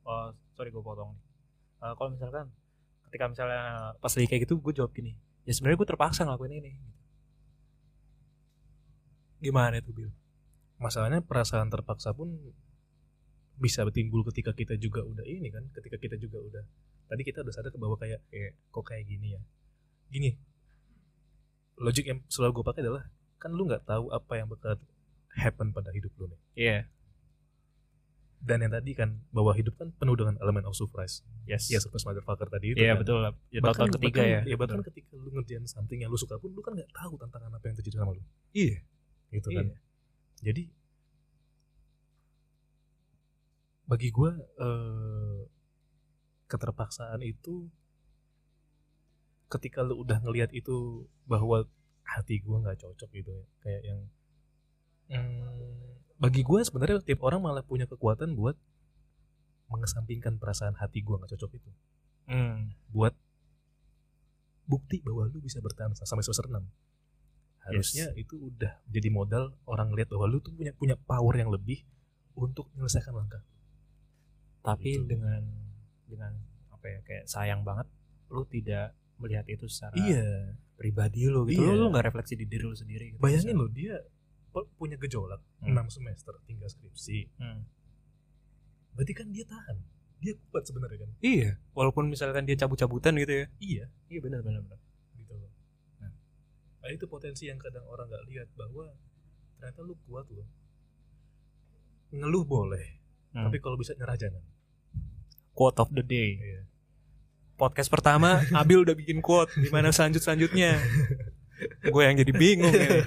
oh, sorry gue potong nih. Eh, kalau misalkan ketika misalnya pas lagi kayak gitu gue jawab gini, ya sebenarnya gue terpaksa ngelakuin ini. Gimana itu Bill? masalahnya perasaan terpaksa pun bisa timbul ketika kita juga udah ini kan ketika kita juga udah tadi kita udah sadar ke bawah kayak eh, kok kayak gini ya? Gini logik yang selalu gue pakai adalah kan lu nggak tahu apa yang bakal happen pada hidup lu nih. Iya. dan yang tadi kan bahwa hidup kan penuh dengan elemen of surprise. Yes. Ya surprise motherfucker tadi itu iya kan. betul. Ya bahkan, ketiga bahkan, ya. bahkan ketika lu ngerjain something yang lu suka pun lu kan nggak tahu tantangan apa yang terjadi sama lu. Iya. Gitu Iya. kan jadi bagi gua eh, keterpaksaan itu ketika lu udah ngelihat itu bahwa hati gua nggak cocok gitu ya kayak yang hmm, bagi gua sebenarnya tiap orang malah punya kekuatan buat mengesampingkan perasaan hati gua nggak cocok itu. Hmm. buat bukti bahwa lu bisa bertahan sampai semester 6 harusnya itu udah jadi modal orang lihat bahwa lu tuh punya punya power yang lebih untuk menyelesaikan langkah tapi Gitu. dengan dengan apa ya kayak sayang banget lu tidak melihat itu secara iya pribadi lu gitu Iya. lu lu nggak refleksi di diri lu sendiri gitu. bayangin lo dia punya gejolak Hmm. 6 semester tinggal skripsi Hmm. berarti kan dia tahan dia kuat sebenarnya kan iya walaupun misalkan dia cabut-cabutan gitu ya iya iya benar benar benar gitu loh nah, nah, itu potensi yang kadang orang nggak lihat bahwa ternyata lu kuat loh ngeluh boleh Hmm. tapi kalau bisa nyerah jangan quote of the day. Iya. Podcast pertama [LAUGHS] Abil udah bikin quote gimana selanjut selanjutnya gue yang jadi bingung ya.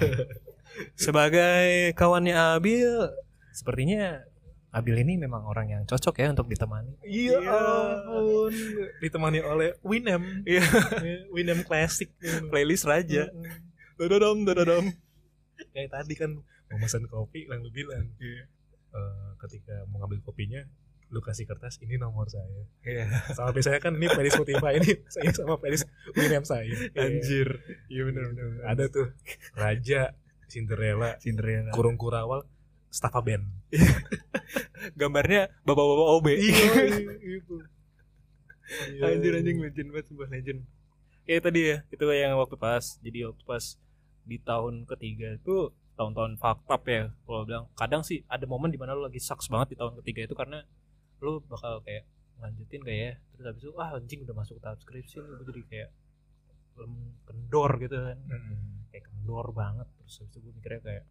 sebagai kawannya Abil sepertinya Abil ini memang orang yang cocok ya untuk ditemani. Iya Iya. ampun. Ditemani oleh Winem. Iya. Winem Classic. Playlist raja. Dododom dododom Kayak tadi kan Mau pesan kopi Yang lu bilang. Iya. eh, Ketika mau ngambil kopinya Lu kasih kertas Ini nomor saya. Iya. Sama biasanya kan Ini playlist Spotify Ini saya sama playlist Winem saya. Anjir. Iya benar benar Ada tuh Raja Cinderella Cinderella. Kurung Kurawal Staffa Band gambarnya bapak-bapak OB itu. Anjir anjing legend banget sebuah legend. Kayak tadi ya itu yang waktu pas jadi waktu pas di tahun ketiga itu tahun-tahun fucked up ya kalau bilang. Kadang sih ada momen di mana lu lagi sucks banget di tahun ketiga itu karena lu bakal kayak lanjutin kayak ya terus habis itu ah anjing udah masuk tahap skripsi nih gue jadi kayak lem- kendor gitu kan Hmm. kayak kendor banget terus habis itu gue mikirnya kayak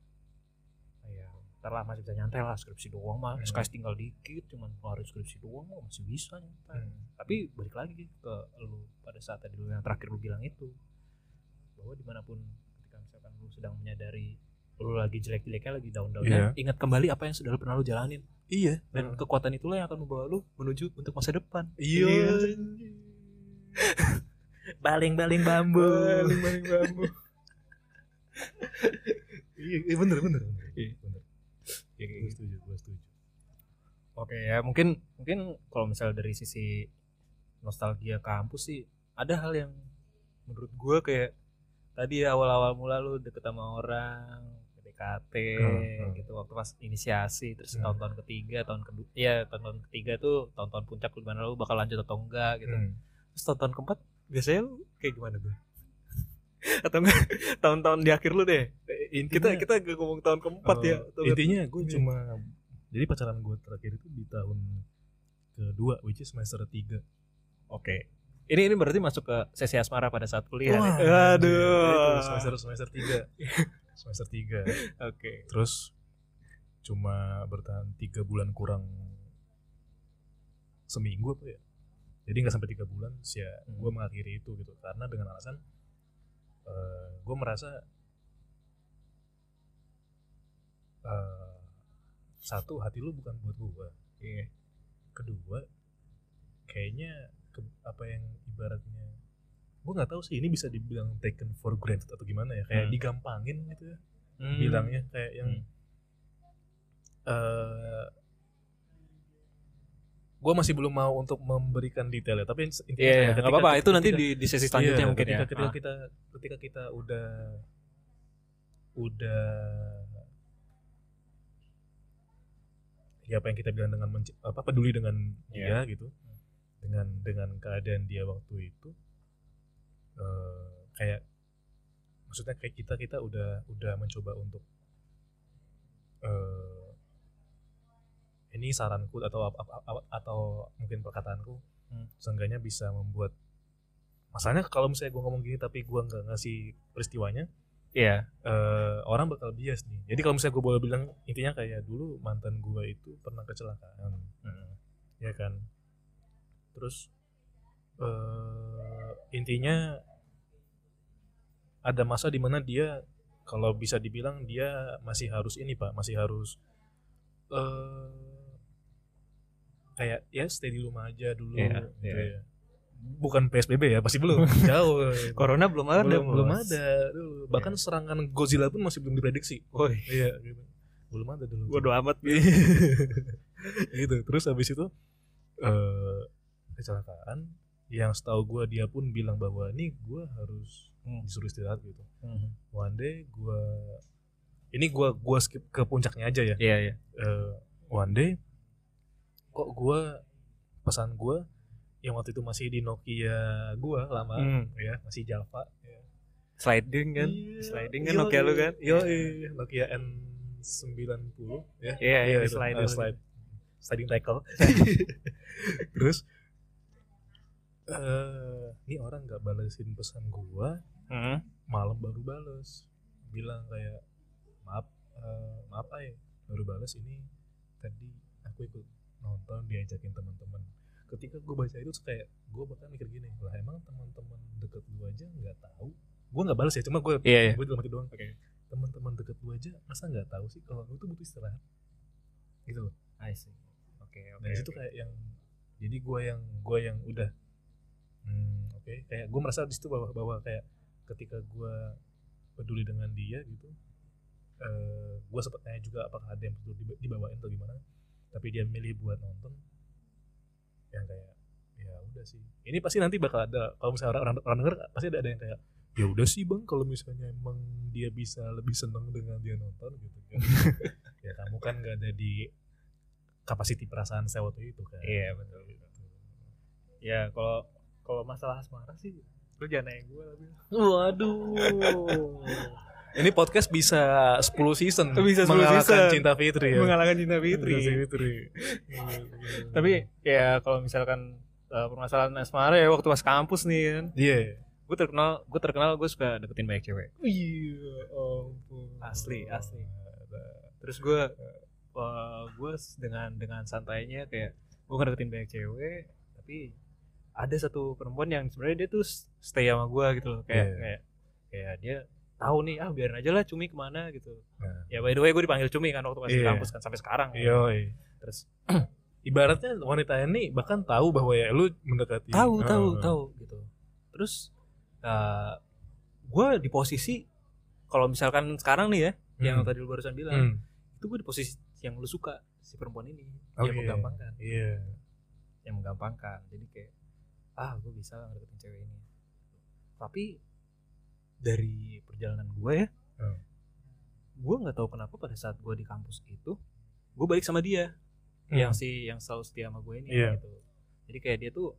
ya ntar lah masih bisa nyantai lah skripsi doang mah Hmm. SKS tinggal dikit cuman keluarin skripsi doang mah masih bisa nyantai Hmm. tapi balik lagi ke lu pada saat tadi lu yang terakhir lu bilang itu bahwa di mana pun ketika misalkan lu sedang menyadari lu lagi jelek-jeleknya lagi down-downnya ingat kembali apa yang sudah lu pernah lu jalanin Iya dan kekuatan itulah yang akan membawa lu menuju untuk masa depan Iya. [LAUGHS] baling-baling bambu Baling-baling bambu. Iya, iya bener bener. Iya. bener. Ya, kayak Gue setuju, gue setuju. Oke ya mungkin mungkin kalau misalnya dari sisi nostalgia kampus sih ada hal yang menurut gua kayak tadi ya awal-awal mula lu deket sama orang PDKT Hmm, gitu waktu pas inisiasi terus Hmm. tahun-tahun ketiga tahun kedua ya tahun-tahun ketiga tuh tahun-tahun puncak lu mana lu bakal lanjut atau enggak gitu Hmm. terus tahun-tahun keempat biasanya lu kayak gimana tuh [LAUGHS] atau enggak tahun-tahun di akhir lu deh kita Intinya- kita gak ngomong tahun keempat Oh, ya enggak? intinya gue Ini. cuma jadi pacaran gue terakhir itu di tahun kedua which is semester 3 Oke. Ini ini berarti masuk ke sesi asmara pada saat kuliah. Wah, nih? Aduh. itu semester semester 3 [LAUGHS] semester 3 [LAUGHS] Oke. terus cuma bertahan tiga bulan kurang seminggu apa ya jadi nggak sampai tiga bulan sih ya Hmm. gue mengakhiri itu gitu karena dengan alasan gue merasa eh, satu hati lu bukan buat gue Iya. kedua kayaknya ke- apa yang ibaratnya gue nggak tahu sih ini bisa dibilang taken for granted atau gimana ya kayak Hmm. digampangin gitu ya Hmm. bilangnya kayak yang Hmm. eh gue masih belum mau untuk memberikan detail ya tapi intinya Iya, kayak iya. apa-apa. Itu nanti ketika- di, di sesi selanjutnya iya, mungkin ketika, ya. ketika Ah. kita ketika kita udah udah ya apa yang kita bilang dengan apa peduli dengan Iya. dia gitu dengan dengan keadaan dia waktu itu eh, kayak maksudnya kayak kita kita udah udah mencoba untuk eh ini saranku atau ap- ap- ap- atau mungkin perkataanku Hmm. seenggaknya bisa membuat masalahnya kalau misalnya gue ngomong gini tapi gue nggak ngasih peristiwanya Iya. eh, orang bakal bias nih. Jadi kalau misalnya gue boleh bilang intinya kayak dulu mantan gue itu pernah kecelakaan, ya kan. Terus eh, intinya ada masa di mana dia kalau bisa dibilang dia masih harus ini pak, masih harus eh kayak ya stay di rumah aja dulu. Iya, gitu iya. ya. Bukan PSBB ya, pasti belum. [LAUGHS] Jauh. Corona belum ada, belum, belum ada dulu. Bahkan serangan Godzilla pun masih belum diprediksi. Woi, Iya, gitu. Belum ada dulu. bodo amat. [LAUGHS] gitu. Terus habis itu eh kecelakaan yang setahu gua dia pun bilang bahwa ini gua harus Hmm. disuruh istirahat gitu. One day gua ini gua gua skip ke puncaknya aja ya. Iya, iya. Eh, one day kok gua pesan gua yang waktu itu masih di Nokia gua lama Hmm. ya, masih Java ya. Sliding kan? Iya. Sliding kan. Nokia lu kan? Yoi, Nokia N90 ya. Iya, iya, itu. slide Ah, slide. Sliding tackle. [LAUGHS] Terus eh ini orang nggak balesin pesan gua, Heeh. malam baru bales. Bilang kayak maaf eh, maaf ay, baru bales ini tadi aku ikut nonton diajakin teman-teman. Ketika gue baca itu kayak gue bakal mikir gini, lah emang teman-teman deket lu aja nggak tahu. Gue nggak balas ya, cuma gue Iya, iya. gue dalam hati doang kayak teman-teman deket gue aja masa nggak tahu sih kalau lu tuh butuh istirahat gitu loh I see. Oke, oke. dari situ kayak yang jadi gue yang gue yang udah oke kayak gue merasa di situ bahwa bahwa kayak ketika gue peduli dengan dia gitu eh gue sempet tanya juga apakah ada yang perlu diba- dibawain atau gimana tapi dia milih buat nonton yang kayak ya udah sih ini pasti nanti bakal ada kalau misalnya orang, orang, orang denger pasti ada, ada yang kayak ya udah sih bang kalau misalnya emang dia bisa lebih seneng dengan dia nonton gitu kan [LAUGHS] ya kamu kan gak ada di kapasiti perasaan saya waktu itu kan Iya, betul. Gitu. Ya, kalau kalau masalah asmara sih lu jangan nanya gue lebih. Waduh. Ini podcast bisa 10 season. Bisa 10 mengalahkan season. Cinta Fitri ya. Mengalahkan cinta Fitri. Cinta Fitri. Tapi ya kalau misalkan uh, permasalahan asmara ya waktu pas kampus nih kan. Iya. Gue terkenal, gue terkenal gue suka deketin banyak cewek. Iya, ampun. Asli, asli. Terus gue uh, gue dengan dengan santainya kayak gue ngedeketin banyak cewek, tapi ada satu perempuan yang sebenarnya dia tuh stay sama gue gitu loh kayak Iya. kayak kayak dia tahu nih ah biarin aja lah cumi ke mana gitu Nah. ya by the way gue dipanggil cumi kan waktu masih Iya. kampus kan sampai sekarang Yoi. terus [CLEARS THROAT] Ibaratnya wanita ini bahkan tahu bahwa ya lu mendekati. tahu tahu Ah. tahu gitu terus uh, gue di posisi kalau misalkan sekarang nih ya yang Hmm. tadi lu barusan bilang Hmm. itu gue di posisi yang lu suka si perempuan ini Oke. yang menggampangkan Iya. yang menggampangkan jadi kayak ah gue bisa ngedeketin cewek ini tapi dari perjalanan gue ya Hmm. gue nggak tahu kenapa pada saat gue di kampus itu gue balik sama dia Hmm. yang si yang selalu setia sama gue ini Iya. gitu jadi kayak dia tuh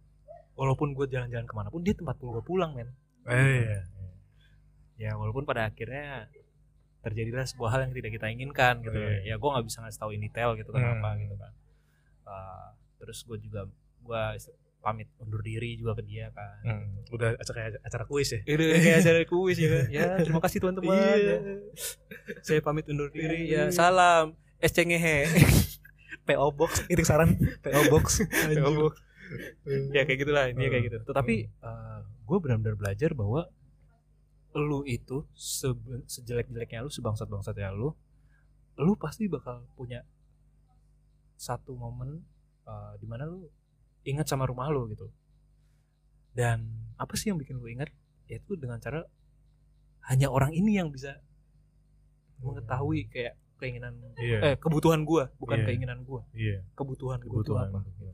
walaupun gue jalan-jalan ke mana pun dia tempat gue pulang men Eh, iya. ya walaupun pada akhirnya terjadilah sebuah hal yang tidak kita inginkan gitu Iya. ya gue nggak bisa ngasih tahu in detail gitu kenapa Hmm. gitu kan Uh, terus gue juga gue pamit undur diri juga ke dia kan Hmm. Udah acara kayak acara kuis ya. itu kayak acara kuis ya kan ya terima kasih teman-teman Iya. Ya. saya pamit undur diri ya Iya. salam es cengehe [LAUGHS] PO box, ngirim saran PO box. [LAUGHS] PO box. ya kayak gitulah ini kayak Hmm. gitu tetapi gue benar-benar belajar bahwa lu itu sebe- sejelek-jeleknya lu sebangsat-bangsatnya lu lu pasti bakal punya satu momen uh, di mana lu ingat sama rumah lu gitu dan apa sih yang bikin lu ingat yaitu dengan cara hanya orang ini yang bisa mengetahui kayak keinginan Iya. eh kebutuhan gua bukan Iya. keinginan gua Iya. kebutuhan gua tuh Kebutuhan. apa gitu.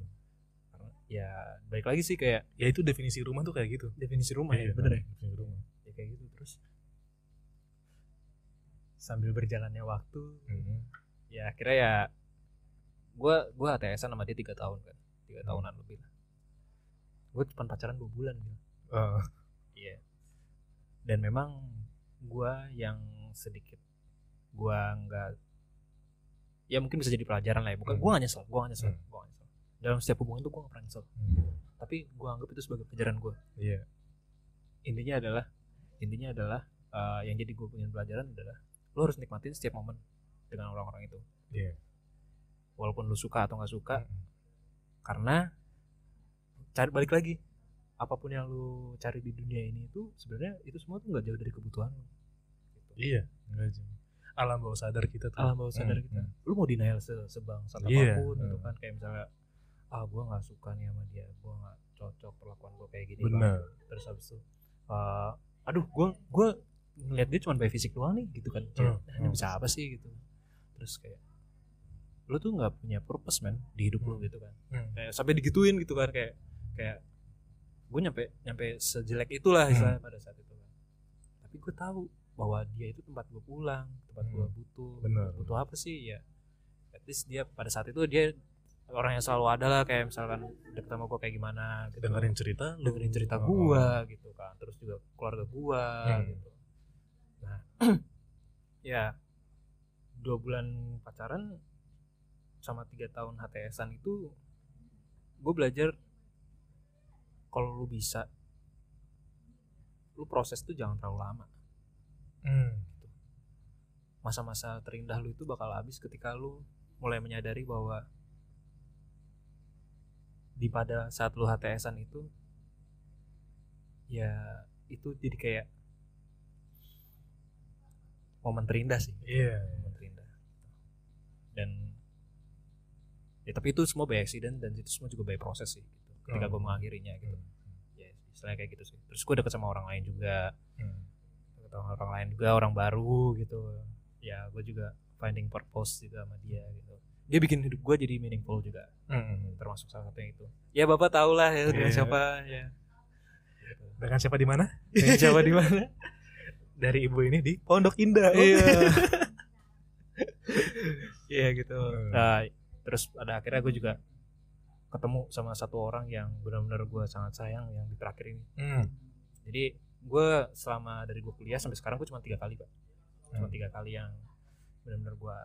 Ya baik lagi sih kayak Ya itu definisi rumah tuh kayak gitu. definisi rumah Iya, ya bener ya Definisi rumah. ya kayak gitu terus sambil berjalannya waktu Hmm. ya akhirnya ya gue gue ATS sama dia tiga tahun kan tiga Hmm. tahunan lebih lah gue cuma pacaran dua bulan gitu Ah, iya dan memang gue yang sedikit gue nggak ya mungkin bisa jadi pelajaran lah ya bukan Hmm. gue gak nyesel gue gak nyesel Hmm. gue gak nyesel dalam setiap hubungan tuh gue gak pernah nyesel hmm. tapi gue anggap itu sebagai pelajaran gue Iya. intinya adalah intinya adalah eh, yang jadi gue punya pelajaran adalah lo harus nikmatin setiap momen dengan orang-orang itu Iya. walaupun lu suka atau nggak suka Mm-mm. Karena cari balik lagi apa pun yang lu cari di dunia ini itu sebenarnya itu semua tuh nggak jauh dari kebutuhan lu gitu. Iya. Nggak sih. Alam bawah sadar kita tuh. alam bawah sadar Mm, kita mm. lu mau denial se sebangsat Iya, apa pun gitu mm. kan kayak misalnya ah gue nggak suka nih sama dia gue nggak cocok perlakuan gue kayak gini Benar. Bang. terus habis itu eh, aduh gue gue ngeliat dia cuma by fisik doang nih gitu kan Hmm, ini hmm. bisa apa sih gitu terus kayak lu tuh nggak punya purpose man di hidup lu gitu kan Hmm. kayak sampai digituin gitu kan kayak kayak gue nyampe nyampe sejelek itulah Hmm. istilahnya pada saat itu kan tapi gue tahu bahwa dia itu tempat gue pulang tempat gue Hmm. butuh Benar. butuh apa sih ya at least dia pada saat itu dia orang yang selalu ada lah kayak misalkan deket sama gue kayak gimana gitu. dengerin cerita lu. dengerin cerita Oh, gua gitu kan terus juga keluarga gua Hmm. gitu nah [CLEARS THROAT] ya dua bulan pacaran sama tiga tahun HTSan itu gue belajar kalau lu bisa lu proses tuh jangan terlalu lama Hmm. masa-masa terindah lu itu bakal habis ketika lu mulai menyadari bahwa di pada saat lu HTSan itu ya itu jadi kayak momen terindah sih Iya. momen terindah dan ya tapi itu semua by accident dan itu semua juga by proses sih gitu. ketika Oh. gue mengakhirinya gitu Hmm. ya istilahnya kayak gitu sih terus gue deket sama orang lain juga Hmm. sama orang lain juga orang baru gitu ya gue juga finding purpose juga sama dia gitu dia bikin hidup gue jadi meaningful juga Hmm. termasuk salah satunya itu ya bapak tau lah ya dengan Iya. siapa ya Dengan siapa di mana? dengan [LAUGHS] siapa di mana Dari ibu ini di Pondok Indah. iya [LAUGHS] iya gitu Hmm. nah terus pada akhirnya gue juga ketemu sama satu orang yang benar-benar gue sangat sayang yang di terakhir ini Hmm. jadi gue selama dari gue kuliah sampai sekarang gue cuma tiga kali pak cuma Hmm. tiga kali yang benar-benar gue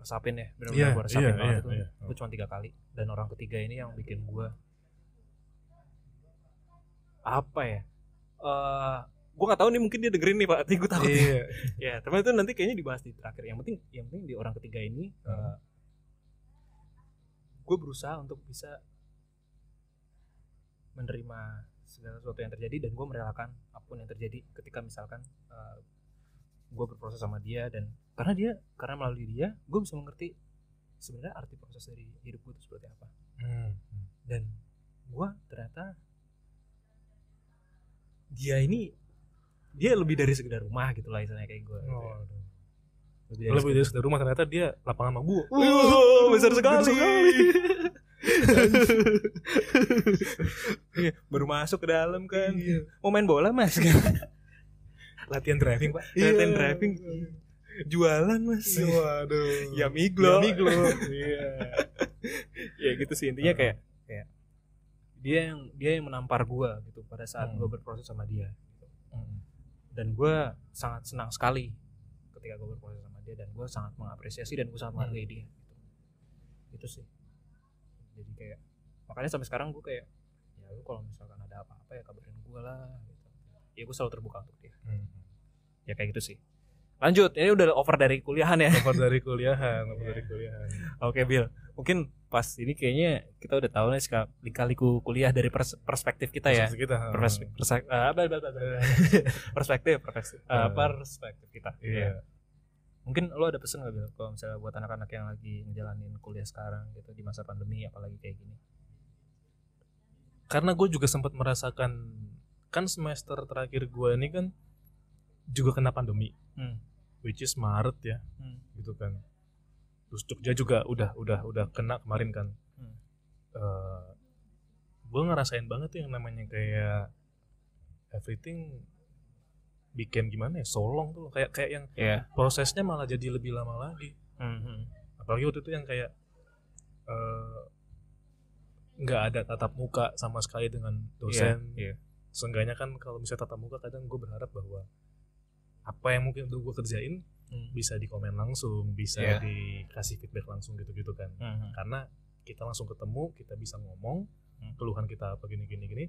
resapin ya benar-benar gue resapin iya, banget iya, itu iya. gue cuma tiga kali dan orang ketiga ini yang bikin gue apa ya eh gue nggak tahu nih mungkin dia dengerin nih pak tapi gue takut Iya. [LAUGHS] ya tapi itu nanti kayaknya dibahas di terakhir yang penting yang penting di orang ketiga ini Hmm. Gue berusaha untuk bisa menerima segala sesuatu yang terjadi dan gue merelakan apa pun yang terjadi ketika misalkan gue berproses sama dia dan karena dia karena melalui dia gue bisa mengerti sebenarnya arti proses dari hidup gue itu seperti apa Hmm. dan gue ternyata dia ini dia lebih dari sekedar rumah gitu lah istilahnya kayak gue Oh, aduh. Lebih Lebih dari sekedar rumah ternyata dia lapangan sama gua. Wow, besar sekali. Iya, baru masuk ke dalam kan. Iya. Mau main bola mas? Latihan driving, Pak. Latihan driving. Jualan mas. Waduh. Ya miglo. Ya, miglo. Iya. [LAUGHS] ya gitu sih intinya kayak kayak dia yang dia yang menampar gua gitu pada saat Hmm. gua berproses sama dia. gitu. Hmm. Dan gua sangat senang sekali ketika gua berproses sama dia dan gua sangat mengapresiasi dan gua sangat Hmm. menghargai dia. Gitu. Itu sih. Jadi kayak makanya sampai sekarang gua kayak ya lu kalau misalkan ada apa-apa ya kabarin gua lah. Gitu. Ya gua selalu terbuka untuk dia. Hmm. Ya kayak gitu sih. Lanjut, ini udah over dari kuliahan ya. Over dari kuliahan, over [LAUGHS] dari kuliahan. Oke Bill, mungkin pas ini kayaknya kita udah tahu nih ska- lika-liku kuliah dari pers- perspektif kita ya. Perspektif kita. Perspektif, apa, apa. perspektif, perspektif, eh, Eh. perspektif kita. Iya. Mungkin lo ada pesan nggak Bill, kalau misalnya buat anak-anak yang lagi ngejalanin kuliah sekarang gitu di masa pandemi apalagi kayak gini. Karena gue juga sempat merasakan kan semester terakhir gue ini kan juga kena pandemi, Hmm. which is Maret ya, Hmm. gitu kan. Terus Jogja juga udah udah udah kena kemarin kan. Hmm. gue ngerasain banget tuh yang namanya kayak everything bikin gimana ya solong tuh kayak kayak yang Iya. prosesnya malah jadi lebih lama lagi Hmm, hmm. apalagi waktu itu yang kayak eh, nggak ada tatap muka sama sekali dengan dosen Iya, iya. seenggaknya kan kalau misalnya tatap muka kadang gue berharap bahwa apa yang mungkin udah gue kerjain Hmm. bisa di komen langsung bisa Iya. dikasih feedback langsung gitu-gitu kan Hmm, hmm. karena kita langsung ketemu kita bisa ngomong Hmm. keluhan kita apa gini gini gini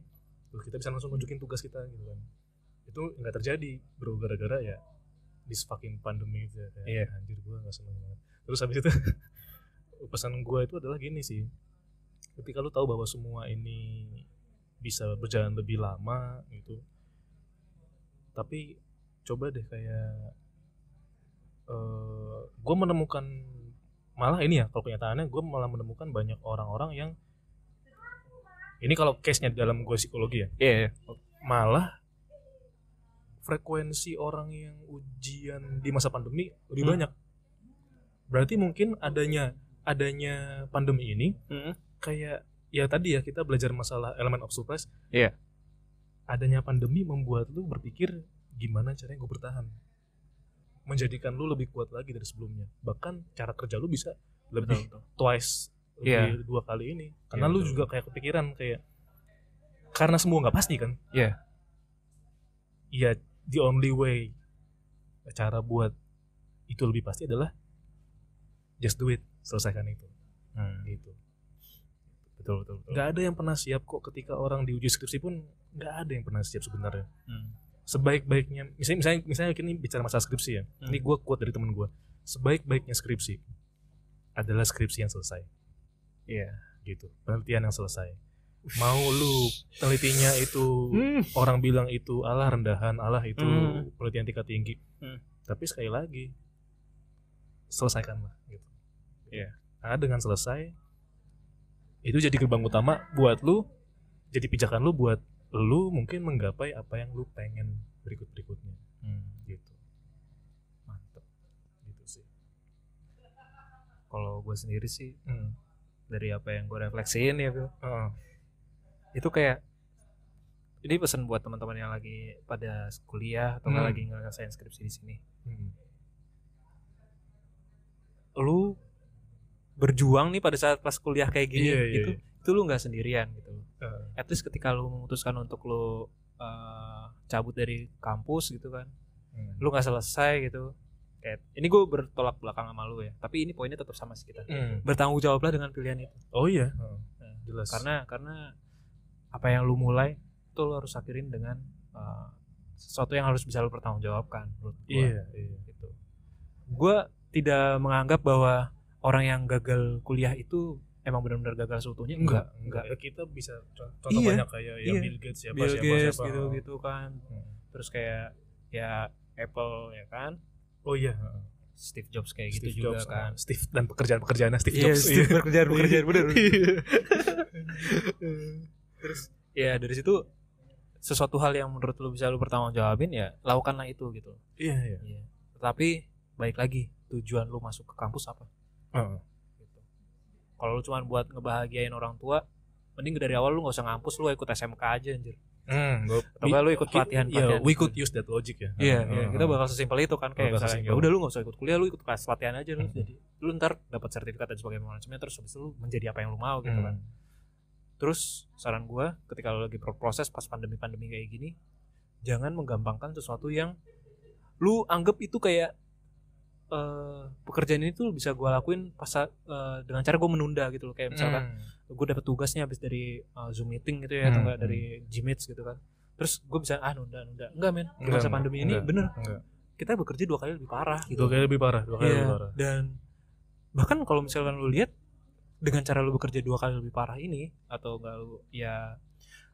terus kita bisa langsung nunjukin tugas kita gitu kan itu nggak terjadi bro gara-gara ya this fucking pandemi itu ya kayak, Iya. anjir gue nggak seneng banget terus habis itu [LAUGHS] pesan gue itu adalah gini sih ketika lu tahu bahwa semua ini bisa berjalan lebih lama gitu tapi coba deh kayak eh gue menemukan malah ini ya kalau kenyataannya gue malah menemukan banyak orang-orang yang ini kalau case nya dalam gue psikologi ya Iya, iya. malah frekuensi orang yang ujian di masa pandemi lebih Hmm. banyak. Berarti mungkin adanya adanya pandemi ini Hmm. kayak ya tadi ya kita belajar masalah elemen of surprise. Iya. Adanya pandemi membuat lu berpikir gimana caranya gue bertahan. Menjadikan lu lebih kuat lagi dari sebelumnya. Bahkan cara kerja lu bisa lebih twice lebih Iya. dua kali ini. Karena Iya, lu betul. juga kayak kepikiran kayak karena semua nggak pasti kan. Iya. ya the only way cara buat itu lebih pasti adalah just do it selesaikan itu Hmm. gitu Betul, betul, betul. nggak ada yang pernah siap kok ketika orang diuji skripsi pun nggak ada yang pernah siap sebenarnya Hmm. sebaik-baiknya misalnya misalnya misalnya ini bicara masalah skripsi ya Hmm. ini gue quote dari temen gue sebaik-baiknya skripsi adalah skripsi yang selesai Iya. gitu penelitian yang selesai mau lu telitinya itu Hmm. orang bilang itu Allah rendahan, Allah itu Hmm. penelitian tingkat tinggi. Hmm. Tapi sekali lagi selesaikanlah gitu. Iya. Karena dengan selesai itu jadi gerbang utama buat lu jadi pijakan lu buat lu mungkin menggapai apa yang lu pengen berikut berikutnya Hmm. gitu. Mantap. Gitu sih. Kalau gue sendiri sih Hmm. dari apa yang gue refleksiin ya. Heeh. Itu kayak ini pesan buat teman-teman yang lagi pada kuliah atau nggak Hmm. lagi ngerasain skripsi di sini. Hmm. Lu berjuang nih pada saat pas kuliah kayak gini iya, gitu, iya. itu lu nggak sendirian gitu. Eh, At least ketika lu memutuskan untuk lu uh, cabut dari kampus gitu kan, hmm. lu nggak selesai gitu. Kayak ini gue bertolak belakang sama lu ya, tapi ini poinnya tetap sama sih kita. Hmm. Bertanggung jawablah dengan pilihan itu. Oh iya. Nah, Jelas. karena karena apa yang lu mulai itu lu harus akhirin dengan uh, sesuatu yang harus bisa lu pertanggungjawabkan menurut gua. Iya, iya. gitu. Gua tidak menganggap bahwa orang yang gagal kuliah itu emang benar-benar gagal seutuhnya. Enggak enggak, ya kita bisa co- contoh Iya, banyak kayak ya iya. Bill Gates siapa Bill siapa Gates siapa. gitu gitu kan. Hmm. terus kayak ya Apple ya kan? Oh iya. Steve Jobs kayak Steve gitu juga Jobs, kan. ah, Steve dan pekerjaan pekerjaannya Steve Iya, Jobs. Steve pekerjaan pekerjaan bener. Iya. [LAUGHS] terus ya dari situ sesuatu hal yang menurut lu bisa lu pertanggungjawabin ya lakukanlah itu gitu iya iya Iya. Tapi baik lagi tujuan lu masuk ke kampus apa? Heeh. Gitu. Kalau lu cuma buat ngebahagiain orang tua, mending dari awal lu nggak usah ngampus, lu ikut SMK aja anjir. Hmm, Atau lu ikut pelatihan Iya, pelatihan. we could use that logic ya. Iya, Heeh, iya, kita heeh. bakal sesimpel itu kan kayak misalnya ya udah lu nggak usah ikut kuliah, lu ikut kelas pelatihan aja lu Mhm. jadi lu ntar dapat sertifikat dan sebagainya macamnya terus habis itu lu menjadi apa yang lu mau gitu Hmm. kan. Terus saran gua ketika lu lagi proses pas pandemi-pandemi kayak gini, jangan menggampangkan sesuatu yang lu anggap itu kayak eh pekerjaan ini tuh bisa gua lakuin pas eh, dengan cara gue menunda gitu loh. Kayak misalkan Hmm. gue dapet tugasnya habis dari eh, zoom meeting gitu ya atau Hmm, enggak dari Gmeets gitu kan. Terus gue bisa ah nunda nunda. Enggak men. Di masa enggak, pandemi ini enggak, bener. Enggak. kita bekerja dua kali lebih parah gitu. Dua kali lebih parah, dua kali Iya, lebih parah. dan bahkan kalau misalkan lu lihat dengan cara lu bekerja dua kali lebih parah ini atau enggak lu ya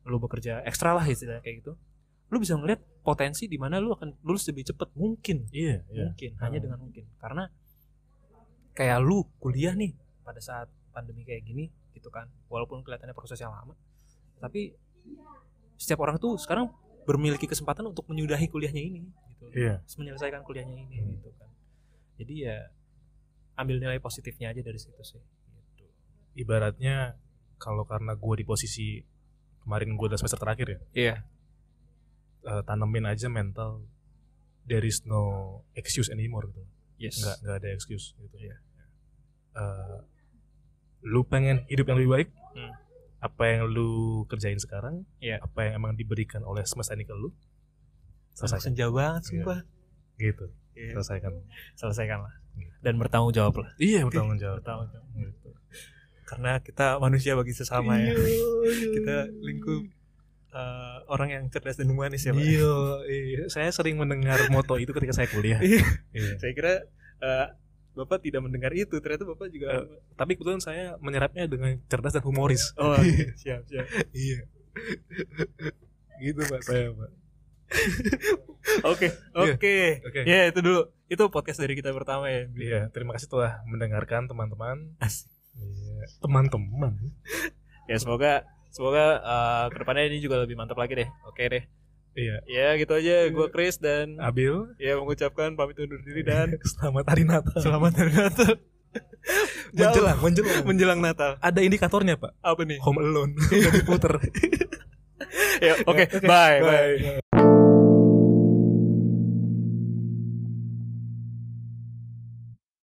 lu bekerja ekstra lah istilahnya kayak gitu lu bisa ngeliat potensi di mana lu akan lulus lebih cepet mungkin Iya, iya. mungkin hanya Hmm. dengan mungkin karena kayak lu kuliah nih pada saat pandemi kayak gini gitu kan walaupun kelihatannya proses yang lama tapi setiap orang tuh sekarang bermiliki kesempatan untuk menyudahi kuliahnya ini gitu Iya. menyelesaikan kuliahnya ini Hmm. gitu kan jadi ya ambil nilai positifnya aja dari situ sih Ibaratnya kalau karena gue di posisi kemarin gue udah semester terakhir ya, iya eh, tanemin aja mental there is no excuse anymore gitu. yes Nggak nggak ada excuse gitu ya. Eh, lu pengen hidup yang lebih baik? Hmm. Apa yang lu kerjain sekarang? Iya. Apa yang emang diberikan oleh semesta ini ke lu? Anak Selesaikan. senja banget Iya. sumpah Gitu. Iya. Selesaikan. selesaikan lah Iya. dan bertanggung jawab lah Iya bertanggung jawab. bertanggung jawab Gitu. Karena kita manusia bagi sesama ya Iya, kita lingkup eh, orang yang cerdas dan humanis ya Pak. Iya, iya. Saya sering mendengar moto itu ketika saya kuliah. Iya. Iya. Saya kira eh, Bapak tidak mendengar itu, ternyata Bapak juga Tapi kebetulan saya menyerapnya dengan cerdas dan humoris. Oh, [LAUGHS] siap, siap. Iya. gitu Pak saya, Pak. Oke, oke. Oke. Ya, itu dulu. Itu podcast dari kita pertama ya. Iya, terima kasih telah mendengarkan teman-teman. Asik. Iya, teman-teman. Ya, semoga semoga eh, ke depannya ini juga lebih mantap lagi deh. Oke deh. Iya, Ya, gitu aja. Gua Chris dan Abil. ya mengucapkan pamit undur diri dan [LAUGHS] Selamat hari Natal. selamat hari Natal. [LAUGHS] menjelang, menjelang. Menjelang Natal. Ada indikatornya, Pak. Apa nih? Home Alone. Udah diputer. [LAUGHS] Ya, oke. Bye, bye. Bye.